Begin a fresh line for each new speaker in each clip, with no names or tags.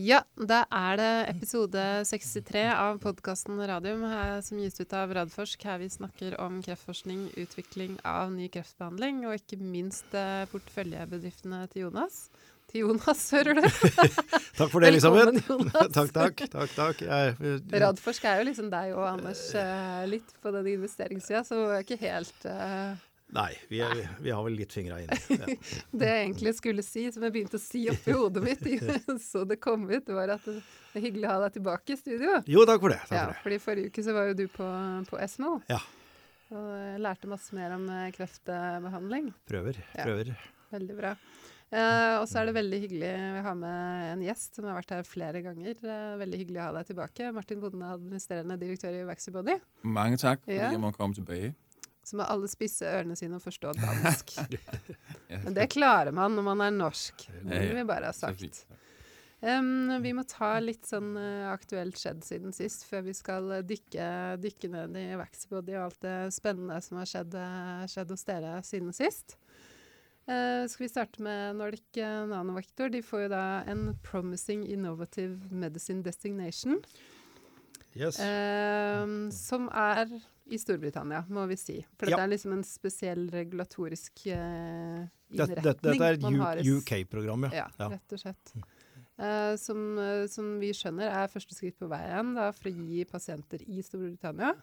Ja, da er det episode 63 av podkasten Radium som gis ut av Radforsk. Her vi snakker om kreftforskning, utvikling av ny kreftbehandling, og ikke minst eh, porteføljebedriftene til Jonas. Til Jonas, hører du?
takk for det, Elisabeth. Takk, takk. takk, takk. Jeg,
Radforsk er jo liksom deg og Anders eh, litt på den investeringssida, så det er ikke helt eh,
Nei, vi, er, vi, har vel litt fingra inni. Ja.
Det jeg egentlig skulle si, som jeg begynte å si oppi hodet mitt så det kom ut, var at det er hyggelig å ha deg tilbake i studio.
Jo, takk for det. Takk
ja,
for det.
fordi Forrige uke så var jo du på, på Esmo.
Ja.
Og jeg lærte masse mer om eh, kreftbehandling.
Prøver.
Ja.
Prøver.
Veldig bra. Eh, og så er det veldig hyggelig å ha med en gjest som har vært her flere ganger. Eh, veldig hyggelig å ha deg tilbake. Martin Bodne, administrerende direktør i Vaxibody.
Mange takk for
Ja.
at jeg må komme tilbake.
Så må alle spisse ørene sine og forstå dansk. Men det klarer man når man er norsk. Det vil vi bare ha
så
sagt. Em, vi må ta litt sånn eh, aktuelt skjedd siden sist, før vi skal eh, dykke, dykke ned i Vaxibody og alt det spennende som har skjedd, eh, skjedd hos dere siden sist. Eh, skal vi starte med Nordic Nanovector? De får jo da en Promising Innovative Medicine Designation.
Yes.
Em, som er i Storbritannia, må vi si. For dette
Ja.
er liksom en spesiell regulatorisk eh,
Dette,
innretning.
dette, dette er et UK-program, ja.
ja, rett og slett. Eh, som, eh, som vi skjønner er første skritt på veien da, for å gi pasienter i Storbritannia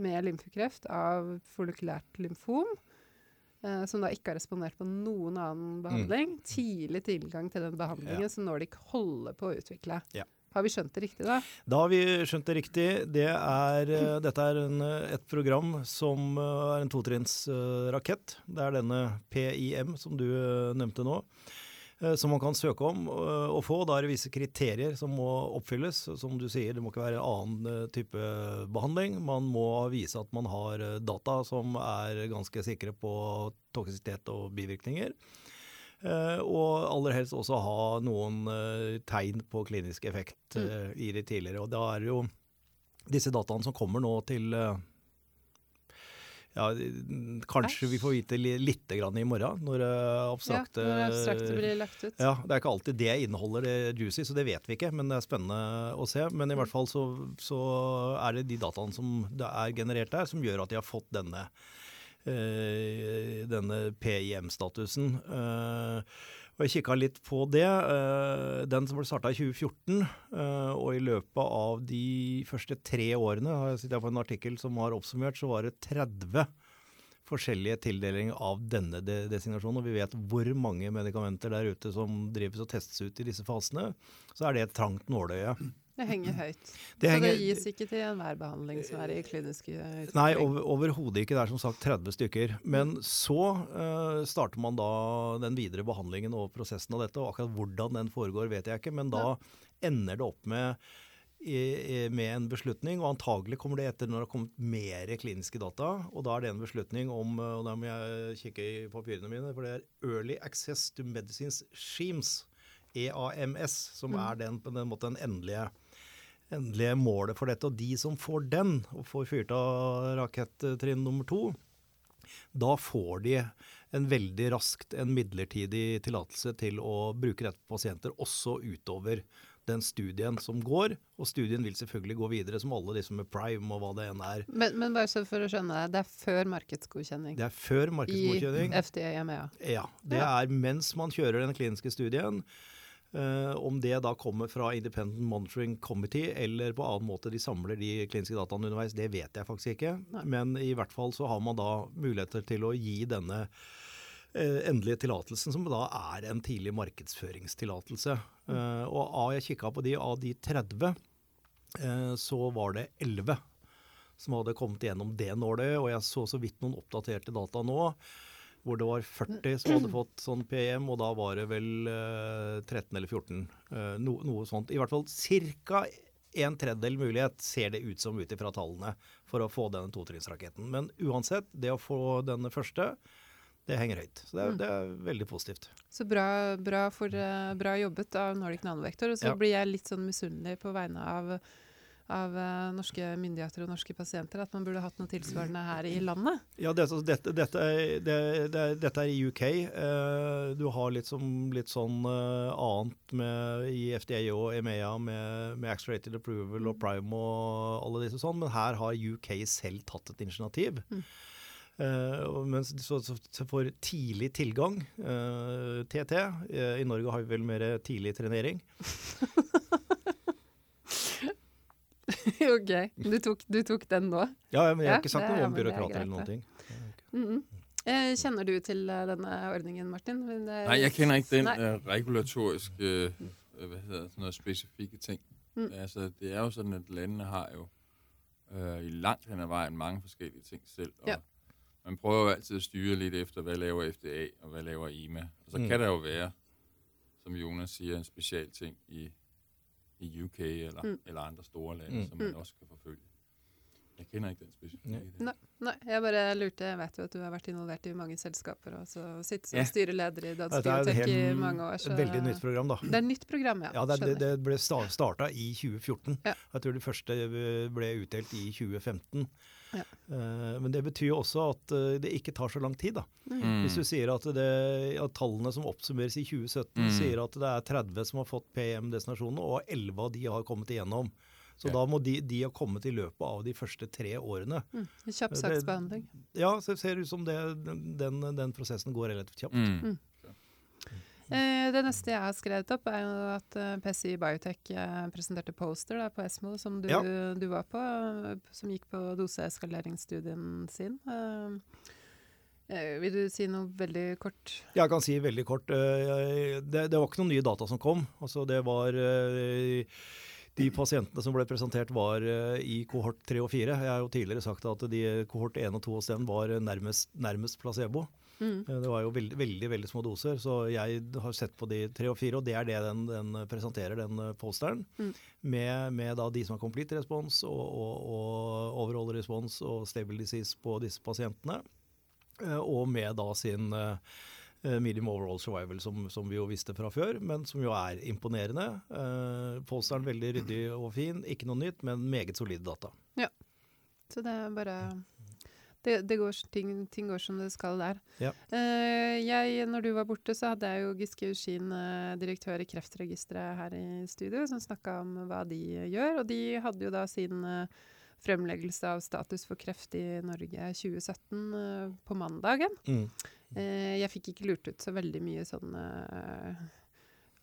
med lymfekreft av folikulært lymfom, eh, som da ikke har respondert på noen annen behandling, tidlig tilgang til den behandlingen
Ja.
som Nordic holder på å utvikle.
Ja.
Har vi skjønt det riktig, da?
Da har vi skjønt det riktig. Det er, eh, dette er en, eh, et program som eh, er en totrinnsrakett. det er denne PIM som du nevnte nå. Som man kan søke om eh, å få. Da er det visse kriterier som må oppfylles. Som du sier, det må ikke være en annen type behandling. Man må vise at man har data som er ganske sikre på toksisitet og bivirkninger. Eh, og aller helst også ha noen eh, tegn på klinisk effekt eh, i det tidligere. Og da er jo disse dataene som kommer nå til ja, kanskje vi får vite li litt grann i morgen, når abstrakte
ja, når abstrakte blir lagt ut.
ja, Det er ikke alltid det inneholder det juicy, så det vet vi ikke. Men det er spennende å se. Men i
Mm.
hvert fall så, så er det de dataene som det er generert der, som gjør at de har fått denne, Eh, denne PIM-statusen. Eh, og jeg kikka litt på det. Eh, den som ble starta i 2014, eh, og i løpet av de første tre årene, har jeg sittet på en artikkel som har oppsummert, så var det 30 forskjellige tildelinger av denne designasjonen. Og vi vet hvor mange medikamenter der ute som drives og testes ut i disse fasene. Så er det et trangt nåløye.
Det henger høyt.
Det
så
henger-
det gis ikke til enhver behandling som er i klinisk utvikling?
Nei, over, overhodet ikke. Det er som sagt 30 stykker. Men så eh, starter man da den videre behandlingen og prosessen av dette. Og akkurat hvordan den foregår, vet jeg ikke. Men da ender det opp med, i, i, med en beslutning, og antagelig kommer det etter når det har kommet mer kliniske data. Og da er det en beslutning om, eh, og da må jeg kikke i papirene mine, for det er Early Access to Medicines Schemes, EAMS, som er den, på den måten den endelige endelige målet for dette. Og de som får den, og får fyrt av rakettrinn nummer to, da får de en veldig raskt en midlertidig tillatelse til å bruke dette på pasienter, også utover den studien som går. Og studien vil selvfølgelig gå videre, som alle disse med prime og hva det enn er.
Men, men bare så for å skjønne det, det er før markedsgodkjenning?
Det er før
I
markedsgodkjenning.
FDA og EMEA?
Ja, det er mens man kjører den kliniske studien. Eh, om det da kommer fra Independent Monitoring Committee eller på annen måte de samler de kliniske dataene underveis, det vet jeg faktisk ikke.
Nei.
Men i hvert fall så har man da muligheter til å gi denne eh, endelige tillatelsen, som da er en tidlig markedsføringstillatelse. Eh, og av jeg kikka på de, av de 30, eh, så var det 11 som hadde kommet gjennom det nåløyet. Og jeg så så vidt noen oppdaterte data nå hvor det var 40 som hadde fått sånn PM, og da var det vel eh, 13 eller 14. eh, no, noe sånt. I hvert fall ca. en tredjedel mulighet ser det ut som ut ifra tallene for å få denne totrinnsraketten. Men uansett, det å få denne første, det henger høyt. Så det er,
Mm.
det er veldig positivt.
Så bra, bra, for, eh, bra jobbet av Nordic Nanovektor. Og så
Ja.
blir jeg litt sånn misunnelig på vegne av, av uh, norske myndigheter og norske pasienter, at man burde hatt noe tilsvarende her i landet?
Ja, dette, dette, dette, er, det, det, dette er, i UK. Uh, du har litt, som, litt sånn uh, annet med, i FDA og EMEA med, med Accelerated Approval og Prime og alle disse sånn, men her har UK selv tatt et initiativ. Mm. Uh, mens så, så, så for tidlig tilgang, uh, TT uh, I Norge har vi vel mer tidlig trenering.
ok. Du tok, du tok, den nå?
Ja, men jeg har ikke sagt noe om byråkrat eller noen ting.
Mm -hmm. kjenner du til uh, denne ordningen, Martin?
Nei, jeg kjenner ikke den uh, regulatoriske uh, hvad hedder, sådan spesifikke ting. Mm. Altså, det er jo sånn at landene har jo i langt hen ad vejen mange forskjellige ting selv. Og ja. Man prøver jo altid at styre litt efter, hva laver FDA, og hva laver IMA. Og så mm. kan det jo være, som Jonas sier, en spesial ting i i UK eller, mm. eller andre store lande, mm. som man mm. også kan forfølge. Jeg kjenner ikke den spesifikke.
Nei, nei, jeg bare lurte. Jeg vet jo at du har vært involvert i mange selskaper og så sitter som ja. styreleder i Dodds Biotech i mange år.
Så veldig nytt program, da.
Det er et nytt program, ja.
ja det, det, ble starta i 2014. Ja. Jeg tror det første ble utdelt i 2015. Ja. Uh, men det betyr jo også at uh, det ikke tar så lang tid. da. Mm. Hvis du sier at, det, at, tallene som oppsummeres i 2017, mm. sier at det er 30 som har fått PM-destinasjoner, og 11 av de har kommet igjennom. Så okay. da må de, de, ha kommet i løpet av de første tre årene.
Mm. Kjapp saksbehandling.
Ja, så det ser ut som det, den, den, prosessen går relativt kjapt.
Mm. Eh, det neste jeg har skrevet opp, er jo at eh, PCI Biotech uh, presenterte poster på Esmo, som du, ja. du, var på, som gikk på doseeskaleringsstudien sin. vil du si noe veldig kort?
Jeg kan si veldig kort. det, det, var ikke noen nye data som kom. Altså, det var de pasientene som ble presentert, var i kohort 3 og 4. Jeg har jo tidligere sagt at de kohort 1 og 2 hos den var nærmest, nærmest placebo. Mm. Eh, det var jo veldig, veldig, veldig små doser, så jeg har sett på de tre og fire, og det er det den, den presenterer, den eh, posteren. Mm. Med, med, de som har complete respons og, og, og overall respons og stable disease på disse pasientene. Eh, og med da sin medium overall survival, som, som, vi jo visste fra før, men som jo er imponerende. Uh, posteren veldig ryddig og fin, ikke noe nytt, men meget solide data.
Ja, så det er bare det, det går, ting, ting, går som det skal der. Ja. Uh, jeg, når du var borte, så hadde jeg jo Giske Uskin, uh, direktør i Kreftregisteret her i studio, som snakka om hva de gjør. Og de hadde jo da sin uh, fremleggelse av status for kreft i Norge 2017 på mandagen. Mm. jeg fikk ikke lurt ut så veldig mye sånn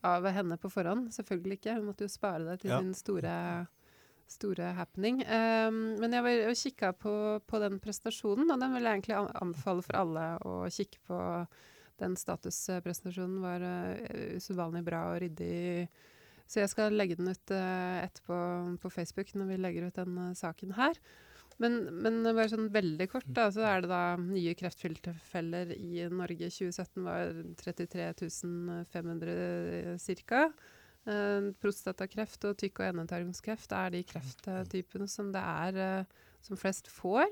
av henne på forhånd. Selvfølgelig ikke. Hun måtte jo spare det til ja. sin store store happening. Um, men jeg var og kikka på, på, den prestasjonen, og den vil jeg egentlig anbefale for alle å kikke på. Den statuspresentasjonen var uh, usedvanlig bra og ryddig. Så jeg skal legge den ut uh, etterpå på Facebook når vi legger ut den uh, saken her. Men, men, bare sånn veldig kort, da, så er det da nye krefttilfeller i Norge 2017 var 33 500 ca. Uh, prostatakreft og tykk- og endetarmskreft er de krefttypene som det er uh, som flest får.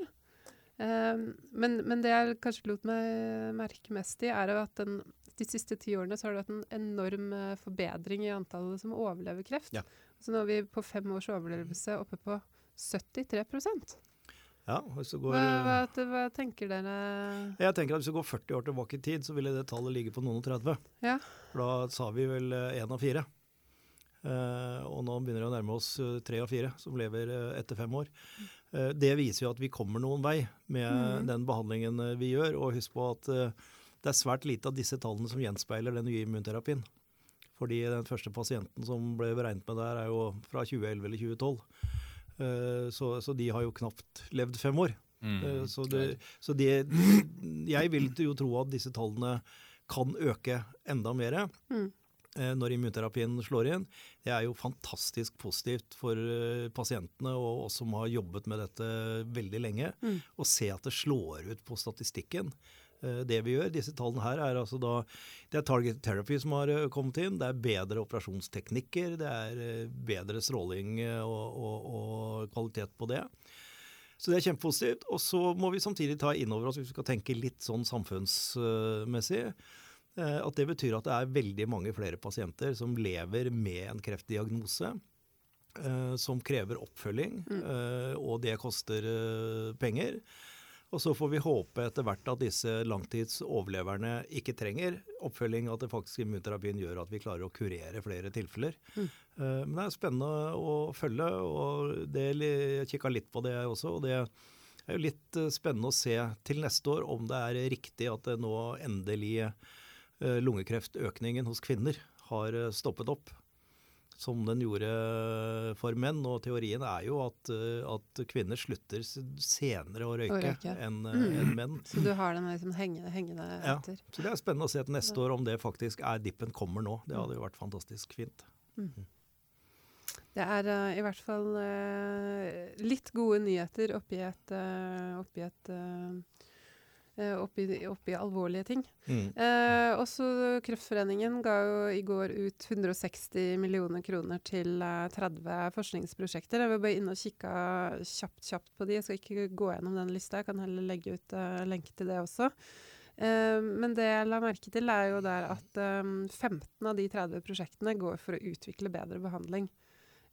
Uh, men, men, det jeg kanskje lot meg merke mest i, er at den, de siste ti årene så har det vært en enorm forbedring i antallet som overlever kreft. Ja. Så nå er vi på fem års overlevelse oppe på 73
ja, hvis du går,
hva, hva, hva, tenker dere?
Jeg tenker at Hvis du går 40 år tilbake i tid, så ville det tallet ligge på noen og 30. Ja. For da sa vi vel én av fire. Uh, og nå begynner det å nærme oss uh, tre av fire som lever uh, etter fem år. det viser jo at vi kommer noen vei med mm. den behandlingen vi gjør. Og husk på at det er svært lite av disse tallene som gjenspeiler den nye immunterapien. Fordi den første pasienten som ble beregnet med der, er jo fra 2011 eller 2012. Så, så, de har jo knapt levd fem år. Mm. Så, det, så det, Jeg vil jo tro at disse tallene kan øke enda mer. Mm. Eh, når immunterapien slår inn. Det er jo fantastisk positivt for eh, pasientene og oss som har jobbet med dette veldig lenge, mm. å se at det slår ut på statistikken. Eh, det vi gjør, disse tallene her er altså da Det er target therapy som har kommet inn. Det er bedre operasjonsteknikker. Det er bedre stråling og, og, og kvalitet på det. Så det er kjempepositivt. Og så må vi samtidig ta inn over oss, hvis vi skal tenke litt sånn samfunnsmessig, at det betyr at det er veldig mange flere pasienter som lever med en kreftdiagnose. eh, som krever oppfølging,
Mm.
eh, og det koster eh, penger. Og så får vi håpe etter hvert at disse langtidsoverleverne ikke trenger oppfølging, at det faktisk immunterapien gjør at vi klarer å kurere flere tilfeller.
Mm.
Eh, Men det er spennende å følge, og det, jeg kikka litt på det også. og det er jo litt eh, spennende å se til neste år om det er riktig at det nå endelig eh, lungekreftøkningen hos kvinner har eh, stoppet opp. Som den gjorde for menn. Og teorien er jo at, eh, at kvinner slutter senere å røyke,
røyke.
enn eh,
Mm.
enn menn.
Så du har den liksom hengende, hengende
Ja.
etter.
Så det er spennende å se til neste år om det faktisk er dippen kommer nå. Det hadde jo vært fantastisk fint.
Det er eh, i hvert fall eh, litt gode nyheter oppi et, uh, oppi, et eh, eh, oppi, oppi alvorlige ting.
Mm.
Eh, også Kreftforeningen ga jo i går ut 160 millioner kroner til eh, 30 forskningsprosjekter. Jeg vil bare inn og kikka kjapt, kjapt på de. Jeg skal ikke gå gjennom den lista, jeg kan heller legge ut uh, lenke til det også. Eh, men det jeg la merke til, er jo der at eh, 15 av de 30 prosjektene går for å utvikle bedre behandling.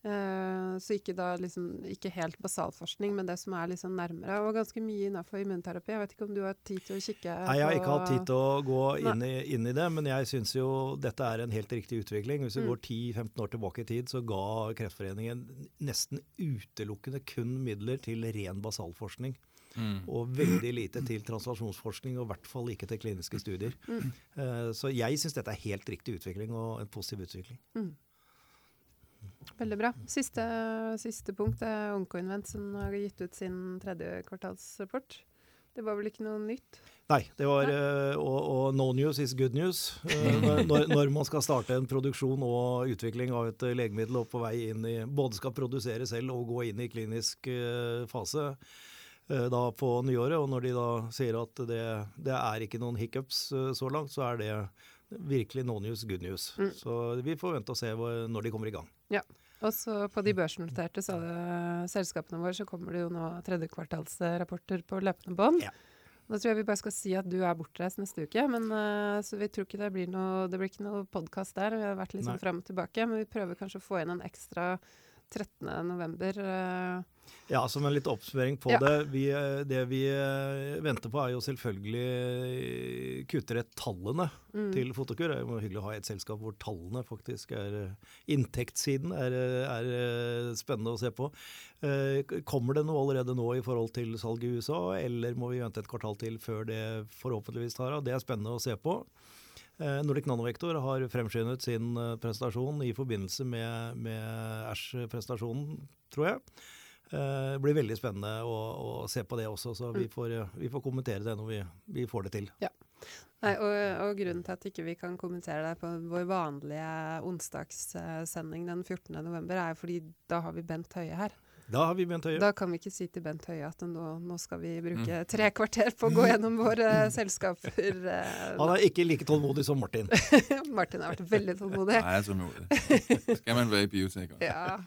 Eh, så ikke da liksom Ikke helt basalforskning, men det som er liksom nærmere. Og ganske mye innenfor immunterapi. Jeg vet ikke om du har tid til å kikke
Nei, Jeg har ikke hatt tid til å gå inn i, inn i det, men jeg syns jo dette er en helt riktig utvikling. Hvis vi
Mm.
går 10-15 år tilbake i tid, så ga Kreftforeningen nesten utelukkende kun midler til ren basalforskning.
Mm.
Og veldig lite til translasjonsforskning, og i hvert fall ikke til kliniske studier.
Mm.
Eh, Så jeg syns dette er helt riktig utvikling, og en positiv utvikling.
Veldig bra. Siste, siste punkt er Oncoinvent, som har gitt ut sin tredje kvartalsrapport. Det var vel ikke noe nytt?
Nei, det var eh, og, og no news is good news. Eh, når- når, man skal starte en produksjon og utvikling av et legemiddel og på vei inn i Både skal produsere selv og gå inn i klinisk eh, fase da på nyåret. Og når de da sier at det, det er ikke noen hiccups så langt, så er det virkelig no news, good news.
Mm.
Så vi får vente og se hvor, når de kommer i gang.
Og så på de børsnoterte så det, selskapene våre så kommer det jo nå tredjekvartalsrapporter på løpende bånd.
Ja.
Da tror jeg vi bare skal si at du er bortreist neste uke, men eh, så vi tror ikke det blir noe Det blir ikke noe podkast der. Vi har vært litt sånn
Nei.
fram og tilbake, men vi prøver kanskje å få inn en ekstra 13. november. eh,
Ja, som en litt oppsummering på
Ja.
det. Vi, eh, det vi eh, venter på, er jo selvfølgelig eh, kutter et tallene
mm.
til Fotokur. Det er jo hyggelig å ha et selskap hvor tallene faktisk er Inntektssiden er, er spennende å se på. Kommer det noe allerede nå i forhold til salg i USA, eller må vi vente et kvartal til før det forhåpentligvis tar av? Det er spennende å se på. Eh, Nordic Nanovektor har fremskyndet sin eh, presentasjon i forbindelse med, med Æsj-presentasjonen, tror jeg. Eh, Det blir veldig spennende å, å se på det også, så vi får, eh, vi får kommentere det når vi, vi får det til.
Nei, og, og grunnen til at ikke vi kan kommentere det på vår vanlige onsdagssending den 14. november, er jo fordi da har vi Bent Høie her.
Da har vi Bent Høie.
Da kan vi ikke si til Bent Høie at nå, nå skal vi bruke tre kvarter på å gå gjennom våre selskaper. eh,
Han er ikke like tålmodig som Martin.
Martin har vært veldig tålmodig.
Nej, altså tålmodig. Skal man være i biotek også?
Ja,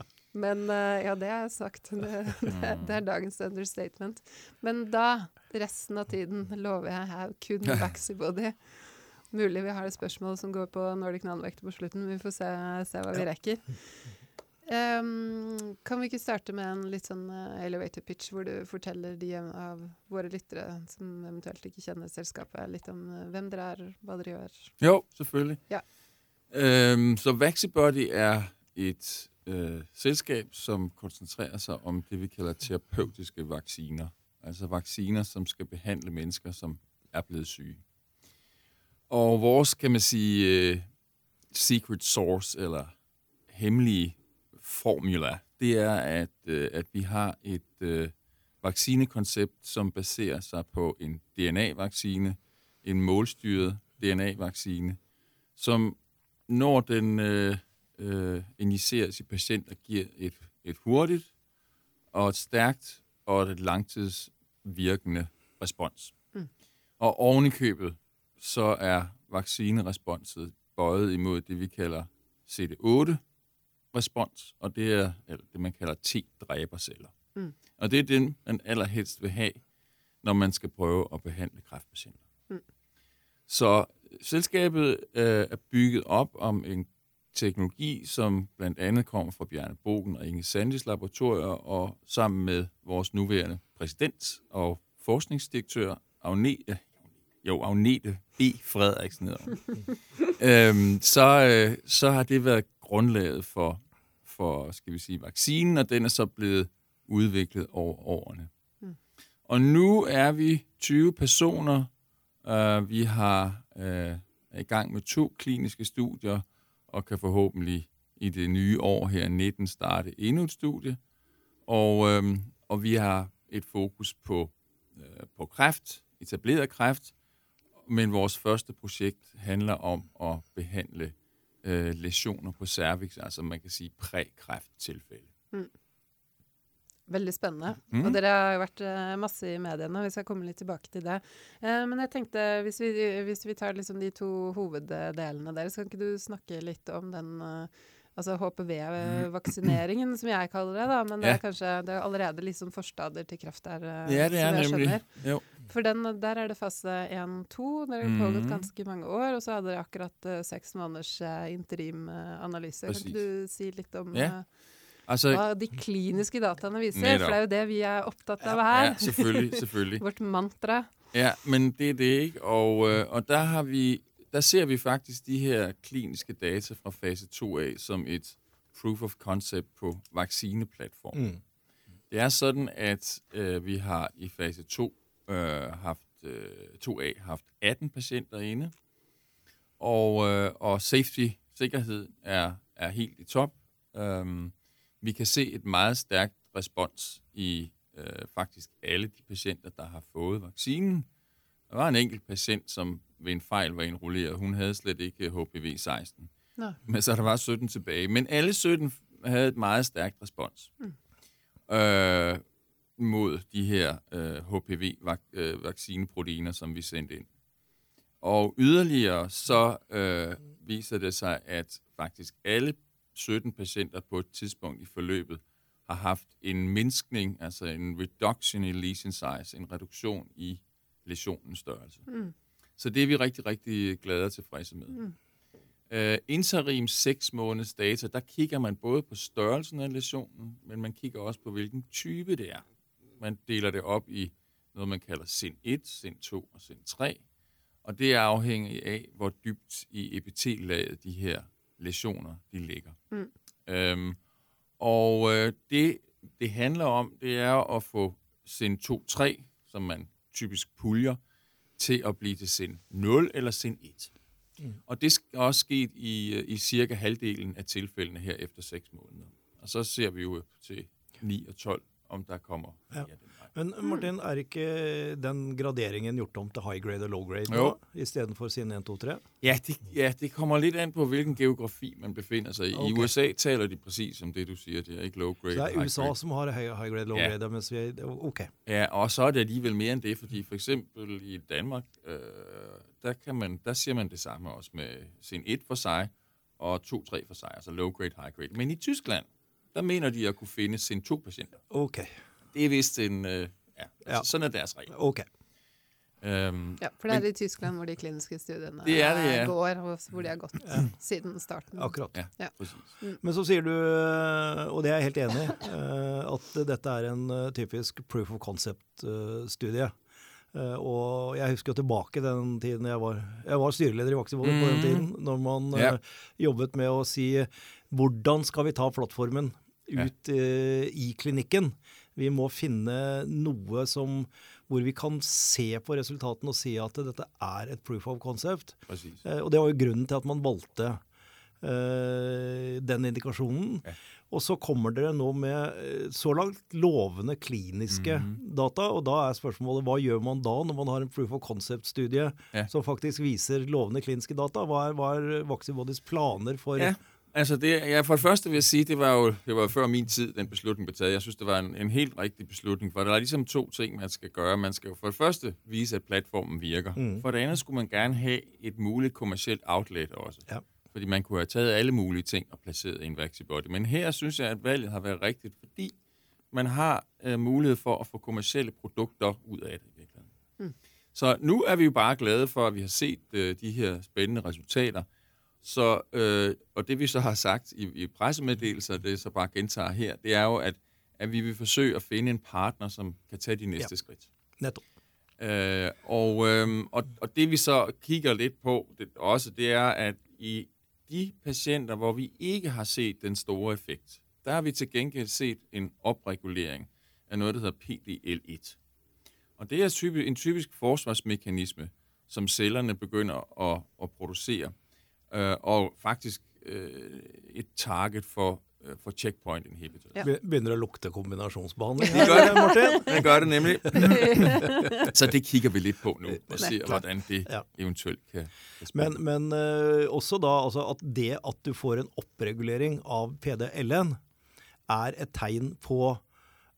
men eh, ja, det er sagt. Det, det, det er dagens understatement. Men da, resten av tiden, lover jeg er kun Vaxibody. Mulig vi har et spørsmål som går på Nordic Nanvekter på slutten. Vi får se, se hva vi rekker. Ehm, kan vi ikke starte med en litt sånn eh, elevator pitch, hvor du forteller de av våre lyttere som eventuelt ikke kjenner selskapet, litt om eh, hvem dere er, hva dere gjør?
Jo, selvfølgelig.
Ja.
Øhm, så Vaxibody er et øh, selskab, som koncentrerer sig om det, vi kalder terapeutiske vacciner. Altså vacciner, som skal behandle mennesker, som er blevet syge. Og vores, kan man sige, øh, secret source, eller hemmelige formula, det er, at, øh, at vi har et øh, vaccinekoncept, som baserer sig på en DNA-vaccine, en målstyret DNA-vaccine, som når den øh, øh, injiceres i patienter, giver et, et hurtigt og et stærkt og et langtidsvirkende respons.
Mm.
Og oven i købet, så er vaccineresponset bøjet imod det, vi kalder CD8-respons, og det er eller det, man kalder T-dræberceller.
Mm.
Og det er den, man allerhelst vil have, når man skal prøve at behandle kræftpatienter.
Mm.
Så selskabet øh, er bygget op om en teknologi, som blandt andet kommer fra Bjarne Bogen og Inge Sandis laboratorier, og sammen med vores nuværende præsident og forskningsdirektør, Agne, jo, Agnete B. Frederiksen øhm, så, øh, så har det været grundlaget for, for, skal vi sige, vaccinen, og den er så blevet udviklet over årene. Mm. Og nu er vi 20 personer. Uh, vi har uh, er i gang med to kliniske studier, og kan forhåbentlig i det nye år her 19 starte endnu et studie. Og, øhm, og vi har et fokus på, øh, på kræft, etableret kræft, men vores første projekt handler om at behandle øh, lesioner på cervix, altså man kan sige prækræfttilfælde. Mm.
Veldig spennende. Mm. Og dere har jo vært uh, masse i mediene, vi skal komme litt tilbake til det. Uh, men jeg tenkte, hvis vi, hvis vi tar liksom de to hoveddelene deres, kan ikke du snakke litt om den uh, altså HPV-vaksineringen, som jeg kaller det. da, Men det er kanskje det er allerede liksom forstadier til kreft der,
ja, det er nemlig. Jo.
For den, der er det fase 1-2. Det har pågått mm. ganske mange år. Og så hadde dere akkurat uh, seks måneders uh, interimanalyse. Uh, kan ikke du si litt om
ja.
Altså, hva de kliniske dataene viser? Netop. For det er jo det vi er opptatt av her.
Ja, selvfølgelig, selvfølgelig.
Vårt mantra.
Ja, men det er det ikke. Og, og der har vi der ser vi faktisk de her kliniske data fra fase 2A som et proof of concept på vaccineplatformen. Mm. Det er sådan, at øh, vi har i fase 2 øh, haft øh, 2A haft 18 patienter inde, og, øh, og safety, sikkerhed, er, er helt i top. Um, vi kan se et meget stærkt respons i øh, faktisk alle de patienter, der har fået vaccinen. Der var en enkelt patient, som ved en fejl var indrulleret. Hun havde slet ikke HPV-16. Nå. Men så der var 17 tilbage. Men alle 17 havde et meget stærkt respons mm. øh, mod de her øh, HPV-vaccineproteiner, som vi sendte ind. Og yderligere så øh, viser det sig, at faktisk alle 17 patienter på et tidspunkt i forløbet har haft en mindskning, altså en reduction i lesion size, en reduktion i lesionens størrelse. Mm. Så det er vi rigtig, rigtig glade og tilfredse med. Mm. Uh, interim 6 måneders data, der kigger man både på størrelsen af lesionen, men man kigger også på, hvilken type det er. Man deler det op i noget, man kalder SIN 1, SIN 2 og SIN 3, og det er afhængigt af, hvor dybt i epitellaget de her lesioner de ligger. Mm. Øhm, og øh, det, det handler om, det er at få SIN 2-3, som man typisk puljer, til at blive til sind 0 eller sind 1. Mm. Og det er også sket i, øh, i cirka halvdelen af tilfældene her efter 6 måneder. Og så ser vi jo til 9 og 12, om der kommer ja. den
Men Martin, er ikke den graderingen gjort om til high grade og low grade nå, istedenfor sin 1, 2, 3?
Ja det, ja, det kommer lidt an på, hvilken geografi man befinder sig i. Okay. I USA taler de præcis om det, du siger. Det er ikke low grade
Så det er USA, grade. som har high, high grade, low ja. grade, mens vi er, okay.
Ja, og så er det alligevel mere end det, fordi for eksempel i Danmark, øh, der, kan man, der siger man det samme også med sin 1 for sig, og 2-3 for sig, altså low grade, high grade. Men i Tyskland, der mener de at kunne finde sin to patienter.
Okay.
Det er vist en... Øh, ja, altså, ja, sådan er deres regler.
Okay.
Um, ja, for det er men, i Tyskland hvor de kliniske studiene
det er det, ja.
går, hvor de har gått ja. siden starten.
Akkurat.
Ja, ja.
Mm. Men så sier du, og det er jeg helt enig i, eh, at dette er en eh, typisk proof of concept-studie. Eh, og jeg husker jo tilbake den tiden jeg var, jeg var styreleder i Vaksibålet mm. på den mm. tiden, når man ja. jobbet med å si hvordan skal vi ta plattformen ut ja. i klinikken? Vi må finne noe som, hvor vi kan se på resultatene og si at dette er et proof of concept. Eh, og det var jo grunnen til at man valgte eh, den indikasjonen. Ja. Og så kommer dere nå med eh, så langt lovende kliniske mm -hmm. data. Og da er spørsmålet hva gjør man da, når man har en proof of concept-studie ja. som faktisk viser lovende kliniske data? Hva er, hva er Vaxibodys planer for
ja. Altså, det, ja, for det første vil jeg sige, det var jo det var før min tid, den beslutning blev taget. Jeg synes, det var en, en helt rigtig beslutning, for der er ligesom to ting, man skal gøre. Man skal jo for det første vise, at platformen virker. Mm. For det andet skulle man gerne have et muligt kommersielt outlet også. Ja. Fordi man kunne have taget alle mulige ting og placeret i en Vaxibody. Men her synes jeg, at valget har været rigtigt, fordi man har øh, mulighed for at få kommersielle produkter ud af det i virkeligheden. Mm. Så nu er vi jo bare glade for, at vi har set øh, de her spændende resultater. Så, øh, og det vi så har sagt i, i pressemeddelelser, det så bare gentager her, det er jo, at, at vi vil forsøge at finde en partner, som kan tage de næste ja. skridt.
Netop.
Øh, og, øh, og, og det vi så kigger lidt på det, også, det er, at i de patienter, hvor vi ikke har set den store effekt, der har vi til gengæld set en opregulering af noget, der hedder PDL1. Og det er typisk, en typisk forsvarsmekanisme, som cellerne begynder at, at producere, øh, og faktisk øh, et target for Øh, for checkpoint inhibitor.
Ja. Begynder at lugte kombinasjonsbehandling?
Det gør det, Martin. Det gør det nemlig. så det kigger vi lidt på nu, og ser, hvordan det ja. eventuelt kan,
Men, men uh, også da, altså at det at du får en oppregulering av PD-LN, er et tegn på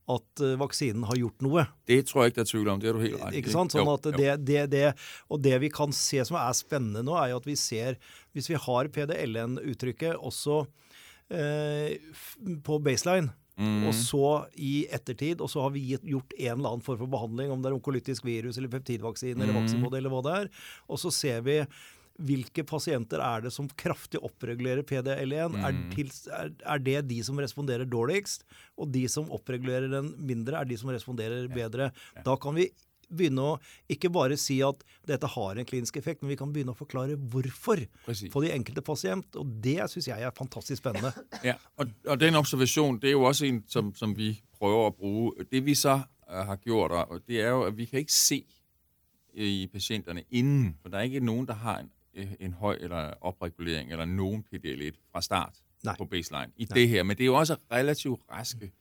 at uh, vaksinen har gjort noe.
Det tror jeg ikke det er tvil om. Det er du helt rett
Ikke sant? Sånn at det, det, det, og det vi kan se som er spennende nå, er jo at vi ser, hvis vi har PD-LN-uttrykket også Eh, på baseline. Mm. Og så i ettertid, og så har vi gjort en eller annen form for behandling, om det er onkolytisk virus eller peptidvaksine eller mm. vaksinmodell eller hva det er. Og så ser vi hvilke pasienter er det som kraftig oppregulerer PD-L1? Mm. Er, er, er, det de som responderer dårligst? Og de som oppregulerer den mindre, er de som responderer bedre? Da kan vi begynne å ikke bare si at dette har en klinisk effekt, men vi kan begynne å forklare hvorfor på de enkelte pasient. Og det syns jeg er fantastisk spennende.
Ja, og, og den observasjon det er jo også en som, som vi prøver å bruke. Det vi så uh, har gjort, det er jo at vi kan ikke se i pasienterne innen. For det er ikke noen der har en, en høj eller opregulering eller noen PDL1 fra start Nej. på baseline i Nej. det her. Men det er jo også relativt raske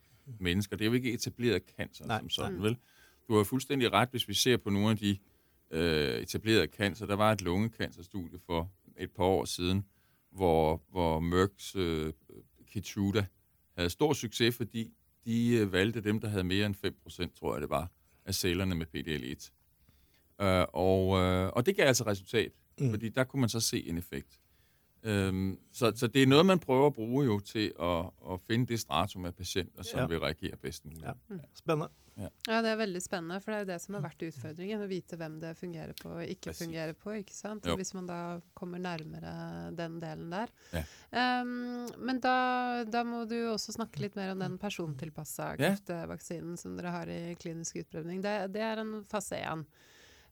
mennesker. Det er jo ikke etableret cancer Nej. som sådan, vel? Du har fuldstændig ret, hvis vi ser på nogle af de øh, etablerede cancer. Der var et lungecancerstudie for et par år siden, hvor, hvor Merck's øh, Keytruda havde stor succes, fordi de øh, valgte dem, der havde mere end 5%, tror jeg det var, af cellerne med PDL1. Øh, og, øh, og det gav altså resultat, mm. fordi der kunne man så se en effekt. Øhm, så, så det er noget, man prøver at bruge jo til at, at finde det stratum af patienter, som ja. vil reagere bedst muligt. Ja.
Spændende.
Ja. ja. det er veldig spennende, for det er jo det som har vært utfordringen. Å vite hvem det fungerer på og ikke fungerer på. ikke sant? Jo. Hvis man da kommer nærmere den delen der. Ja. Um, men da, da, må du også snakke litt mer om den persontilpassa kreftvaksinen som dere har i klinisk utprøvning. Det, det er en fase 1.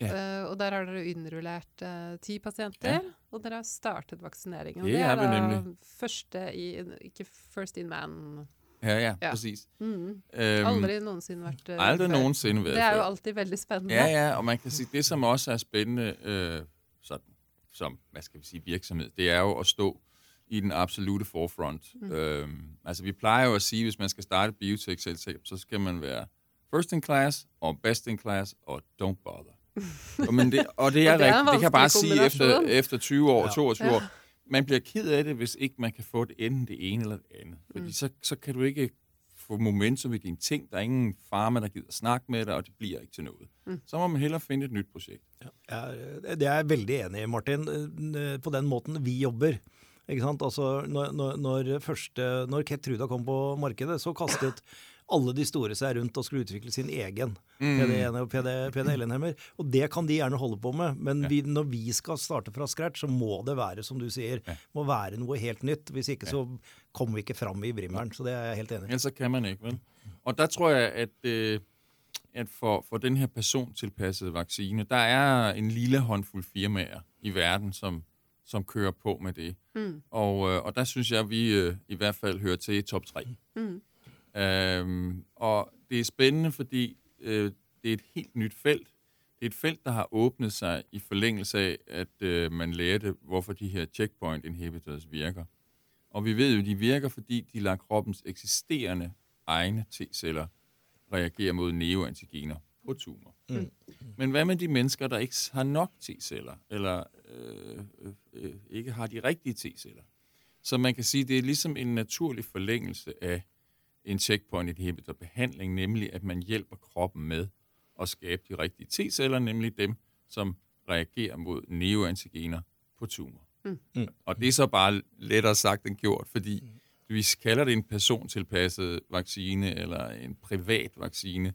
Yeah. Uh, og der har dere innrullert uh, ti pasienter, yeah. og dere har startet vaksineringen.
Det, det er da
første i Ikke first in man.
Ja, ja, ja. præcis. Mm.
Øhm, aldrig nogensinde vært uh,
Aldrig før. nogensinde
været Det er jo alltid veldig spændende.
Ja, ja, og man kan sige, det som også er spændende øh, sådan, som, hvad skal vi sige, virksomhed, det er jo at stå i den absolute forefront. Mm. Øhm, altså vi plejer jo at sige, hvis man skal starte et biotech-selskab, så skal man være first in class, og best in class, og don't bother og, men det, og det er, og det, er rigtigt. det kan jeg bare sige efter, efter 20 år, ja. 22 ja. år. Man bliver ked af det, hvis ikke man kan få det enten det ene eller det andet. Fordi mm. så, så kan du ikke få momentum i dine ting. Der er ingen farmer, der gider snakke med dig, og det bliver ikke til noget. Mm. Så må man hellere finde et nyt projekt.
Ja, det er jeg veldig enig i, Martin. På den måten vi jobber. Ikke sant? Altså, når, når, når, første, når Truda kom på markedet, så kastet alle de store seg rundt og skulle utvikle sin egen mm. PD1 og PD, PDL-hemmer. Og det kan de gjerne holde på med, men vi, når vi skal starte fra scratch, så må det være, som du sier, må være noe helt nytt. Hvis ikke så kommer vi ikke fram i brimmeren. Så det er jeg helt enig i.
Ellers så kan man ikke, vel. Og der tror jeg, at, øh, at for, for den her persontilpassede vaccine, der er en lille håndfuld firmaer i verden, som, som kører på med det. Mm. Og, øh, og der synes jeg, at vi øh, i hvert fald hører til i top 3. Mm. Øhm, og det er spændende, fordi øh, det er et helt nyt felt. Det er et felt, der har åbnet sig i forlængelse af, at øh, man lærte, hvorfor de her checkpoint inhibitors virker. Og vi ved jo, de virker, fordi de lader kroppens eksisterende egne T-celler reagere mod neoantigener på tumor. Mm. Men hvad med de mennesker, der ikke har nok T-celler, eller øh, øh, øh, ikke har de rigtige T-celler? Så man kan sige, det er ligesom en naturlig forlængelse af en checkpoint inhibitor behandling, nemlig at man hjælper kroppen med at skabe de rigtige T-celler, nemlig dem, som reagerer mod neoantigener på tumor. Mm. Mm. Og det er så bare lettere sagt end gjort, fordi mm. vi kalder det en persontilpasset vaccine eller en privat vaccine.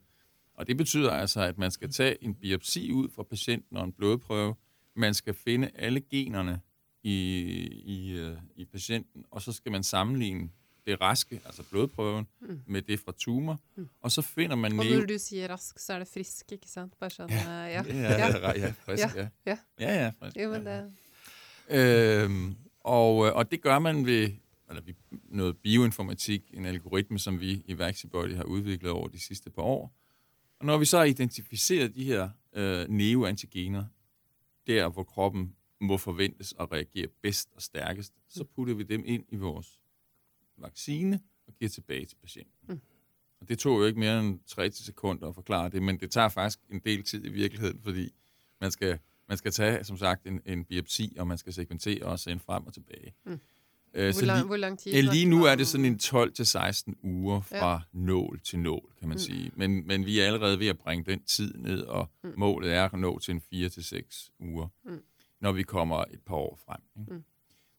Og det betyder altså, at man skal tage en biopsi ud fra patienten og en blodprøve. Man skal finde alle generne i, i, øh, i patienten, og så skal man sammenligne det raske, altså blodprøven, mm. med det fra tumor, mm. og så finder man...
Og når du siger rask, så er det frisk, ikke sant? Bare sådan, ja. ja.
Ja, ja, ja, frisk, ja.
Ja,
ja, ja frisk.
Jo, men det...
Øhm, og, og det gør man ved eller noget bioinformatik, en algoritme, som vi i Vaxibody har udviklet over de sidste par år. Og når vi så har identificeret de her øh, neoantigener, der hvor kroppen må forventes at reagere bedst og stærkest, så putter vi dem ind i vores vaccine og giver tilbage til patienten. Mm. Og det tog jo ikke mere end 30 sekunder at forklare det, men det tager faktisk en del tid i virkeligheden, fordi man skal, man skal tage, som sagt, en, en biopsi, og man skal sekventere og sende frem og tilbage. Mm.
Øh, hvor, lang, lige, hvor lang tid?
Ja, lige nu er det sådan en 12-16 uger fra ja. nål til nål, kan man mm. sige. Men, men vi er allerede ved at bringe den tid ned, og mm. målet er at nå til en 4-6 uger, mm. når vi kommer et par år frem. Ikke? Mm.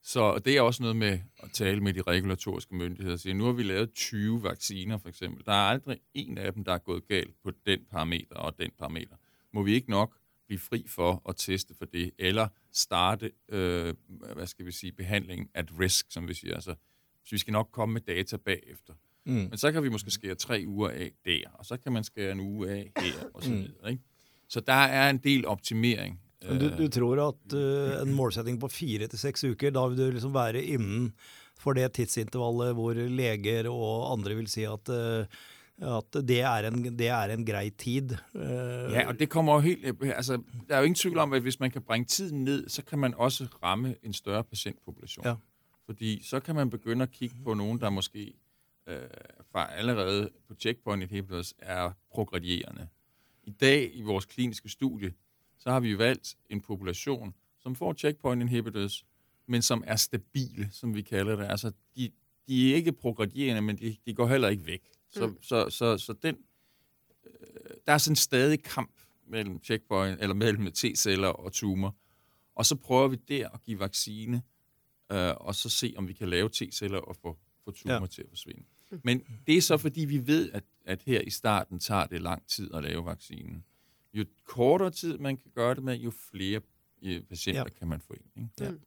Så det er også noget med at tale med de regulatoriske myndigheder. Så nu har vi lavet 20 vacciner, for eksempel. Der er aldrig en af dem, der er gået galt på den parameter og den parameter. Må vi ikke nok blive fri for at teste for det, eller starte, øh, hvad skal vi sige, behandling at risk, som vi siger. Altså, så vi skal nok komme med data bagefter. Mm. Men så kan vi måske skære tre uger af der, og så kan man skære en uge af her, og så mm. videre. Ikke? Så der er en del optimering.
Du, du tror at uh, en målsætning på fire til seks uker, da vil du liksom være inden for det tidsintervallet hvor leger og andre vil si at uh, at det er, en, det er en grei tid.
Uh, ja, og det kommer jo helt... Altså, der er jo ingen tvivl om, at hvis man kan bringe tiden ned, så kan man også ramme en større patientpopulation. Ja. Fordi så kan man begynde at kigge på nogen, der måske fra allerede på checkpoint inhibitors er progredierende. I dag i vores kliniske studie, så har vi valgt en population, som får checkpoint inhibitors, men som er stabile, som vi kalder det. Altså, de, de er ikke progredierende, men de, de går heller ikke væk. Så, mm. så, så, så den, øh, der er sådan stadig kamp mellem checkpoint, eller mellem T-celler og tumor. Og så prøver vi der at give vaccine, øh, og så se, om vi kan lave T-celler og få, få tumor ja. til at forsvinde. Mm. Men det er så, fordi vi ved, at, at her i starten tager det lang tid at lave vaccinen. Jo kortere tid man kan gøre det med, jo flere øh, patienter ja. kan man få ind. Ikke? Ja. Mm.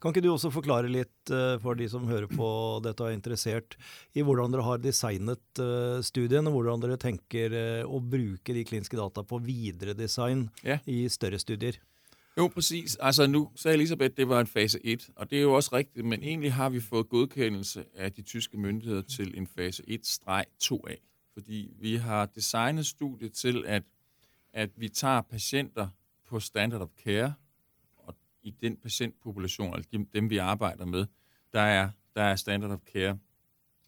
Kan ikke du også forklare litt uh, for de som hører på dette og er interessert, i hvordan dere har designet uh, studien, og hvordan dere tenker uh, å bruke de kliniske data på videre design ja. i større studier?
Jo, præcis. Altså nu sagde Elisabeth, det var en fase 1, og det er jo også rigtigt, men egentlig har vi fået godkendelse af de tyske myndigheder til en fase 1-2A, fordi vi har designet studiet til, at, at vi tager patienter på standard of care, i den patientpopulation, altså dem, dem vi arbejder med, der er, der er standard of care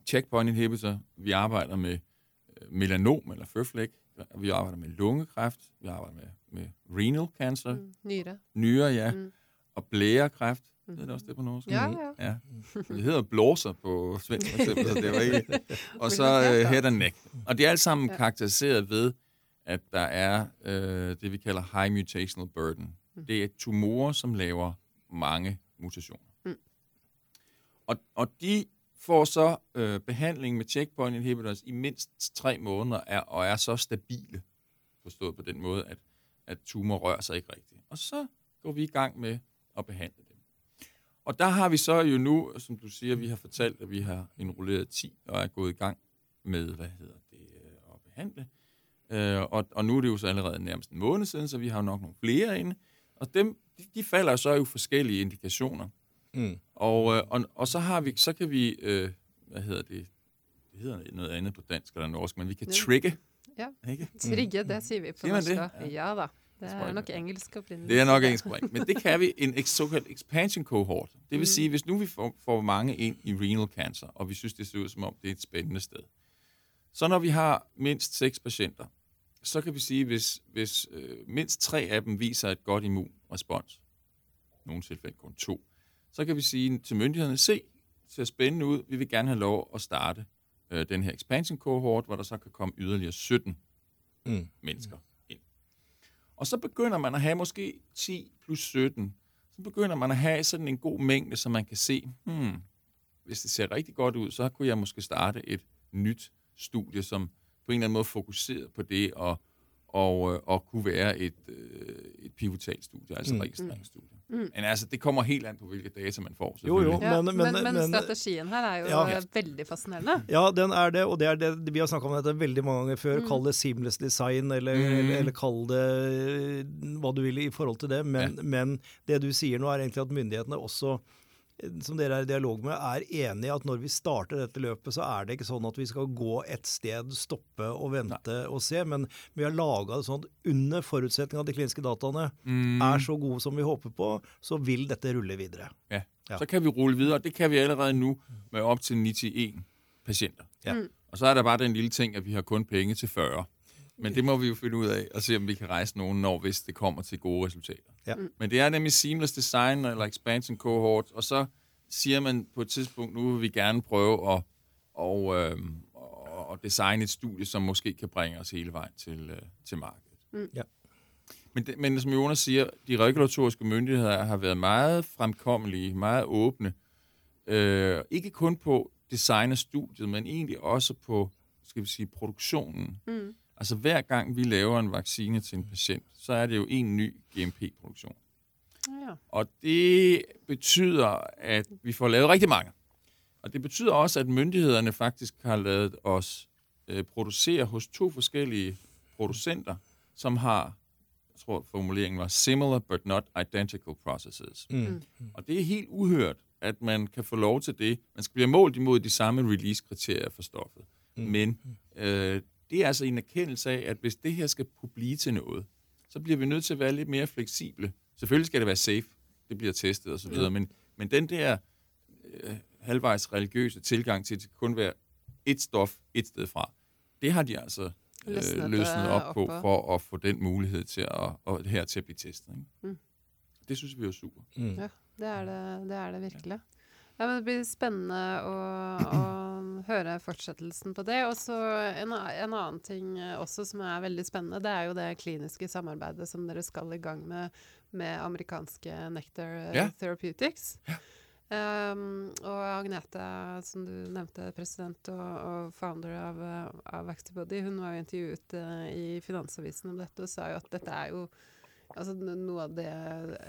checkpoint inhibitor, vi arbejder med øh, melanom eller føflæk, vi arbejder med lungekræft, vi arbejder med, med renal cancer, mm,
nyre,
nyre ja, mm. og blærekræft. Mm. Det er også det på norsk.
Ja, ja.
ja. Det hedder blåser på svensk, for eksempel, så det var ikke... Og så uh, head and neck. Og det er alt sammen ja. karakteriseret ved, at der er uh, det, vi kalder high mutational burden. Mm. Det er tumorer, som laver mange mutationer. Mm. Og, og de får så øh, behandling med checkpoint inhibitors i mindst tre måneder er, og er så stabile, forstået på den måde, at, at tumor rører sig ikke rigtigt. Og så går vi i gang med at behandle dem. Og der har vi så jo nu, som du siger, vi har fortalt, at vi har enrulleret 10 og er gået i gang med, hvad hedder det, øh, at behandle. Øh, og, og nu er det jo så allerede nærmest en måned siden, så vi har jo nok nogle flere inde. Og dem, de, de falder så jo forskellige indikationer. Mm. Og, øh, og, og så har vi, så kan vi, øh, hvad hedder det, det hedder noget andet på dansk eller norsk, men vi kan trigge.
Ja, ikke? trigge, det siger vi på norsk. Ja. ja da. Det er nok engelsk
oprindeligt. Det er nok engelsk oprindeligt. Men det kan vi en såkaldt expansion cohort. Det vil mm. sige, hvis nu vi får, får mange ind i renal cancer, og vi synes, det ser ud som om, det er et spændende sted. Så når vi har mindst seks patienter, så kan vi sige, hvis, hvis øh, mindst tre af dem viser et godt immunrespons, nogle tilfælde kun to, så kan vi sige til myndighederne, se, det ser spændende ud, vi vil gerne have lov at starte øh, den her expansion cohort, hvor der så kan komme yderligere 17 mm. mennesker ind. Og så begynder man at have måske 10 plus 17, så begynder man at have sådan en god mængde, så man kan se, hmm, hvis det ser rigtig godt ud, så kunne jeg måske starte et nyt studie, som på en eller anden måde fokuseret på det og, og, øh, og kunne være et, øh, et pivotalstudie, altså mm. registreringsstudie. Mm. Men altså, det kommer helt an på, hvilke data man får.
Jo, jo,
ja, men, men, men, men, strategien her er jo ja. veldig fascinerende.
Ja, den er det, og det er det vi har snakka om dette veldig mange ganger før. Mm. Kall det seamless design, eller, mm. eller, eller, kall det hva du vil i forhold til det. Men, ja. men det du sier nå, er egentlig at myndighetene også som dere er i dialog med, er enig i at når vi starter dette løpet, så er det ikke sånn at vi skal gå et sted, stoppe og vente Nei. og se. Men vi har laga det sånn at under forutsetning av at de kliniske dataene mm. er så gode som vi håper på, så vil dette rulle videre.
Ja. ja. Så kan vi rulle videre. Det kan vi allerede nå med opp til 91 pasienter. Ja. Mm. Og så er det bare den lille ting at vi har kun penger til 40. Men det må vi jo finde ud af, og se om vi kan rejse nogen, når hvis det kommer til gode resultater. Ja. Mm. Men det er nemlig seamless design eller expansion cohort, og så siger man på et tidspunkt, nu vil vi gerne prøve at og, øh, og designe et studie, som måske kan bringe os hele vejen til, øh, til markedet. Mm. Ja. Men, det, men som Jonas siger, de regulatoriske myndigheder har været meget fremkommelige, meget åbne. Øh, ikke kun på design af studiet, men egentlig også på skal vi sige, produktionen. Mm. Altså hver gang vi laver en vaccine til en patient, så er det jo en ny GMP-produktion. Ja. Og det betyder, at vi får lavet rigtig mange. Og det betyder også, at myndighederne faktisk har lavet os øh, producere hos to forskellige producenter, som har, jeg tror formuleringen var, similar but not identical processes. Mm. Mm. Og det er helt uhørt, at man kan få lov til det. Man skal blive målt imod de samme release-kriterier for stoffet. Mm. Men øh, det er altså en erkendelse af, at hvis det her skal kunne blive til noget, så bliver vi nødt til at være lidt mere fleksible. Selvfølgelig skal det være safe, det bliver testet osv., ja. men, men den der øh, halvvejs religiøse tilgang til, at det kun være et stof et sted fra, det har de altså øh, løsnet op på for at få den mulighed til at, og her til at blive testet. Ikke? Mm. Det synes vi er super.
Mm. Ja, det er det, det er det virkelig. Ja. Ja, men Det blir spennende å, å høre fortsettelsen på det. Og så en, en, annen ting også som er veldig spennende, det er jo det kliniske samarbeidet som dere skal i gang med med amerikanske Nectar yeah. Therapeutics. Yeah. Um, og Agnete, som du nevnte, president og, og founder av, av Vaxtibody, hun var jo intervjuet uh, i Finansavisen om dette og sa jo at dette er jo Altså noe av det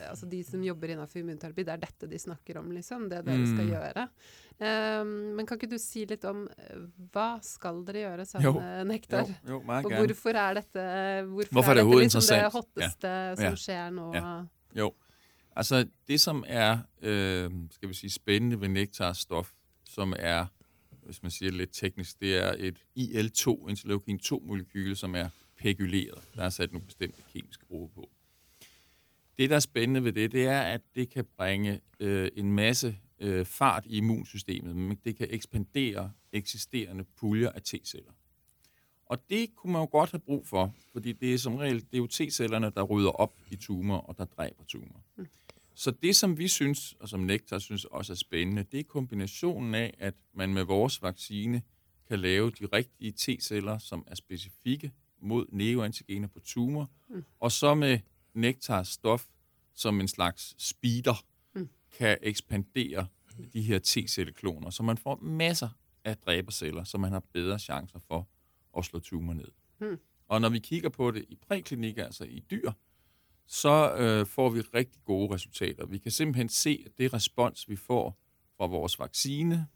Altså de som jobber innenfor immunterapi, det er dette de snakker om, liksom. Det dere skal mm. gjøre. Um, men kan ikke du si litt om eh, hva skal dere gjøre sammen med Nektar? Jo, jo, og hvorfor er dette Hvorfor, hvorfor er, dette liksom det hotteste ja. som ja. skjer nå? Ja.
Jo. Altså, det som er øh, skal vi si, spennende ved Nektars stoff, som er hvis man sier det litt teknisk, det er et IL-2, interleukin 2-molekyl, som er peguleret. Der er satt noen bestemte kemiske grupper på. Det, der er spændende ved det, det er, at det kan bringe øh, en masse øh, fart i immunsystemet, men det kan ekspandere eksisterende puljer af T-celler. Og det kunne man jo godt have brug for, fordi det er som regel det er jo T-cellerne, der rydder op i tumor og der dræber tumor. Mm. Så det, som vi synes, og som Nektar synes også er spændende, det er kombinationen af, at man med vores vaccine kan lave de rigtige T-celler, som er specifikke mod neoantigener på tumor, mm. og så med Nektars stof som en slags speeder mm. kan ekspandere de her T-cellekloner, så man får masser af dræberceller, så man har bedre chancer for at slå tumor ned. Mm. Og når vi kigger på det i præklinik, altså i dyr, så øh, får vi rigtig gode resultater. Vi kan simpelthen se, at det respons, vi får fra vores vaccine,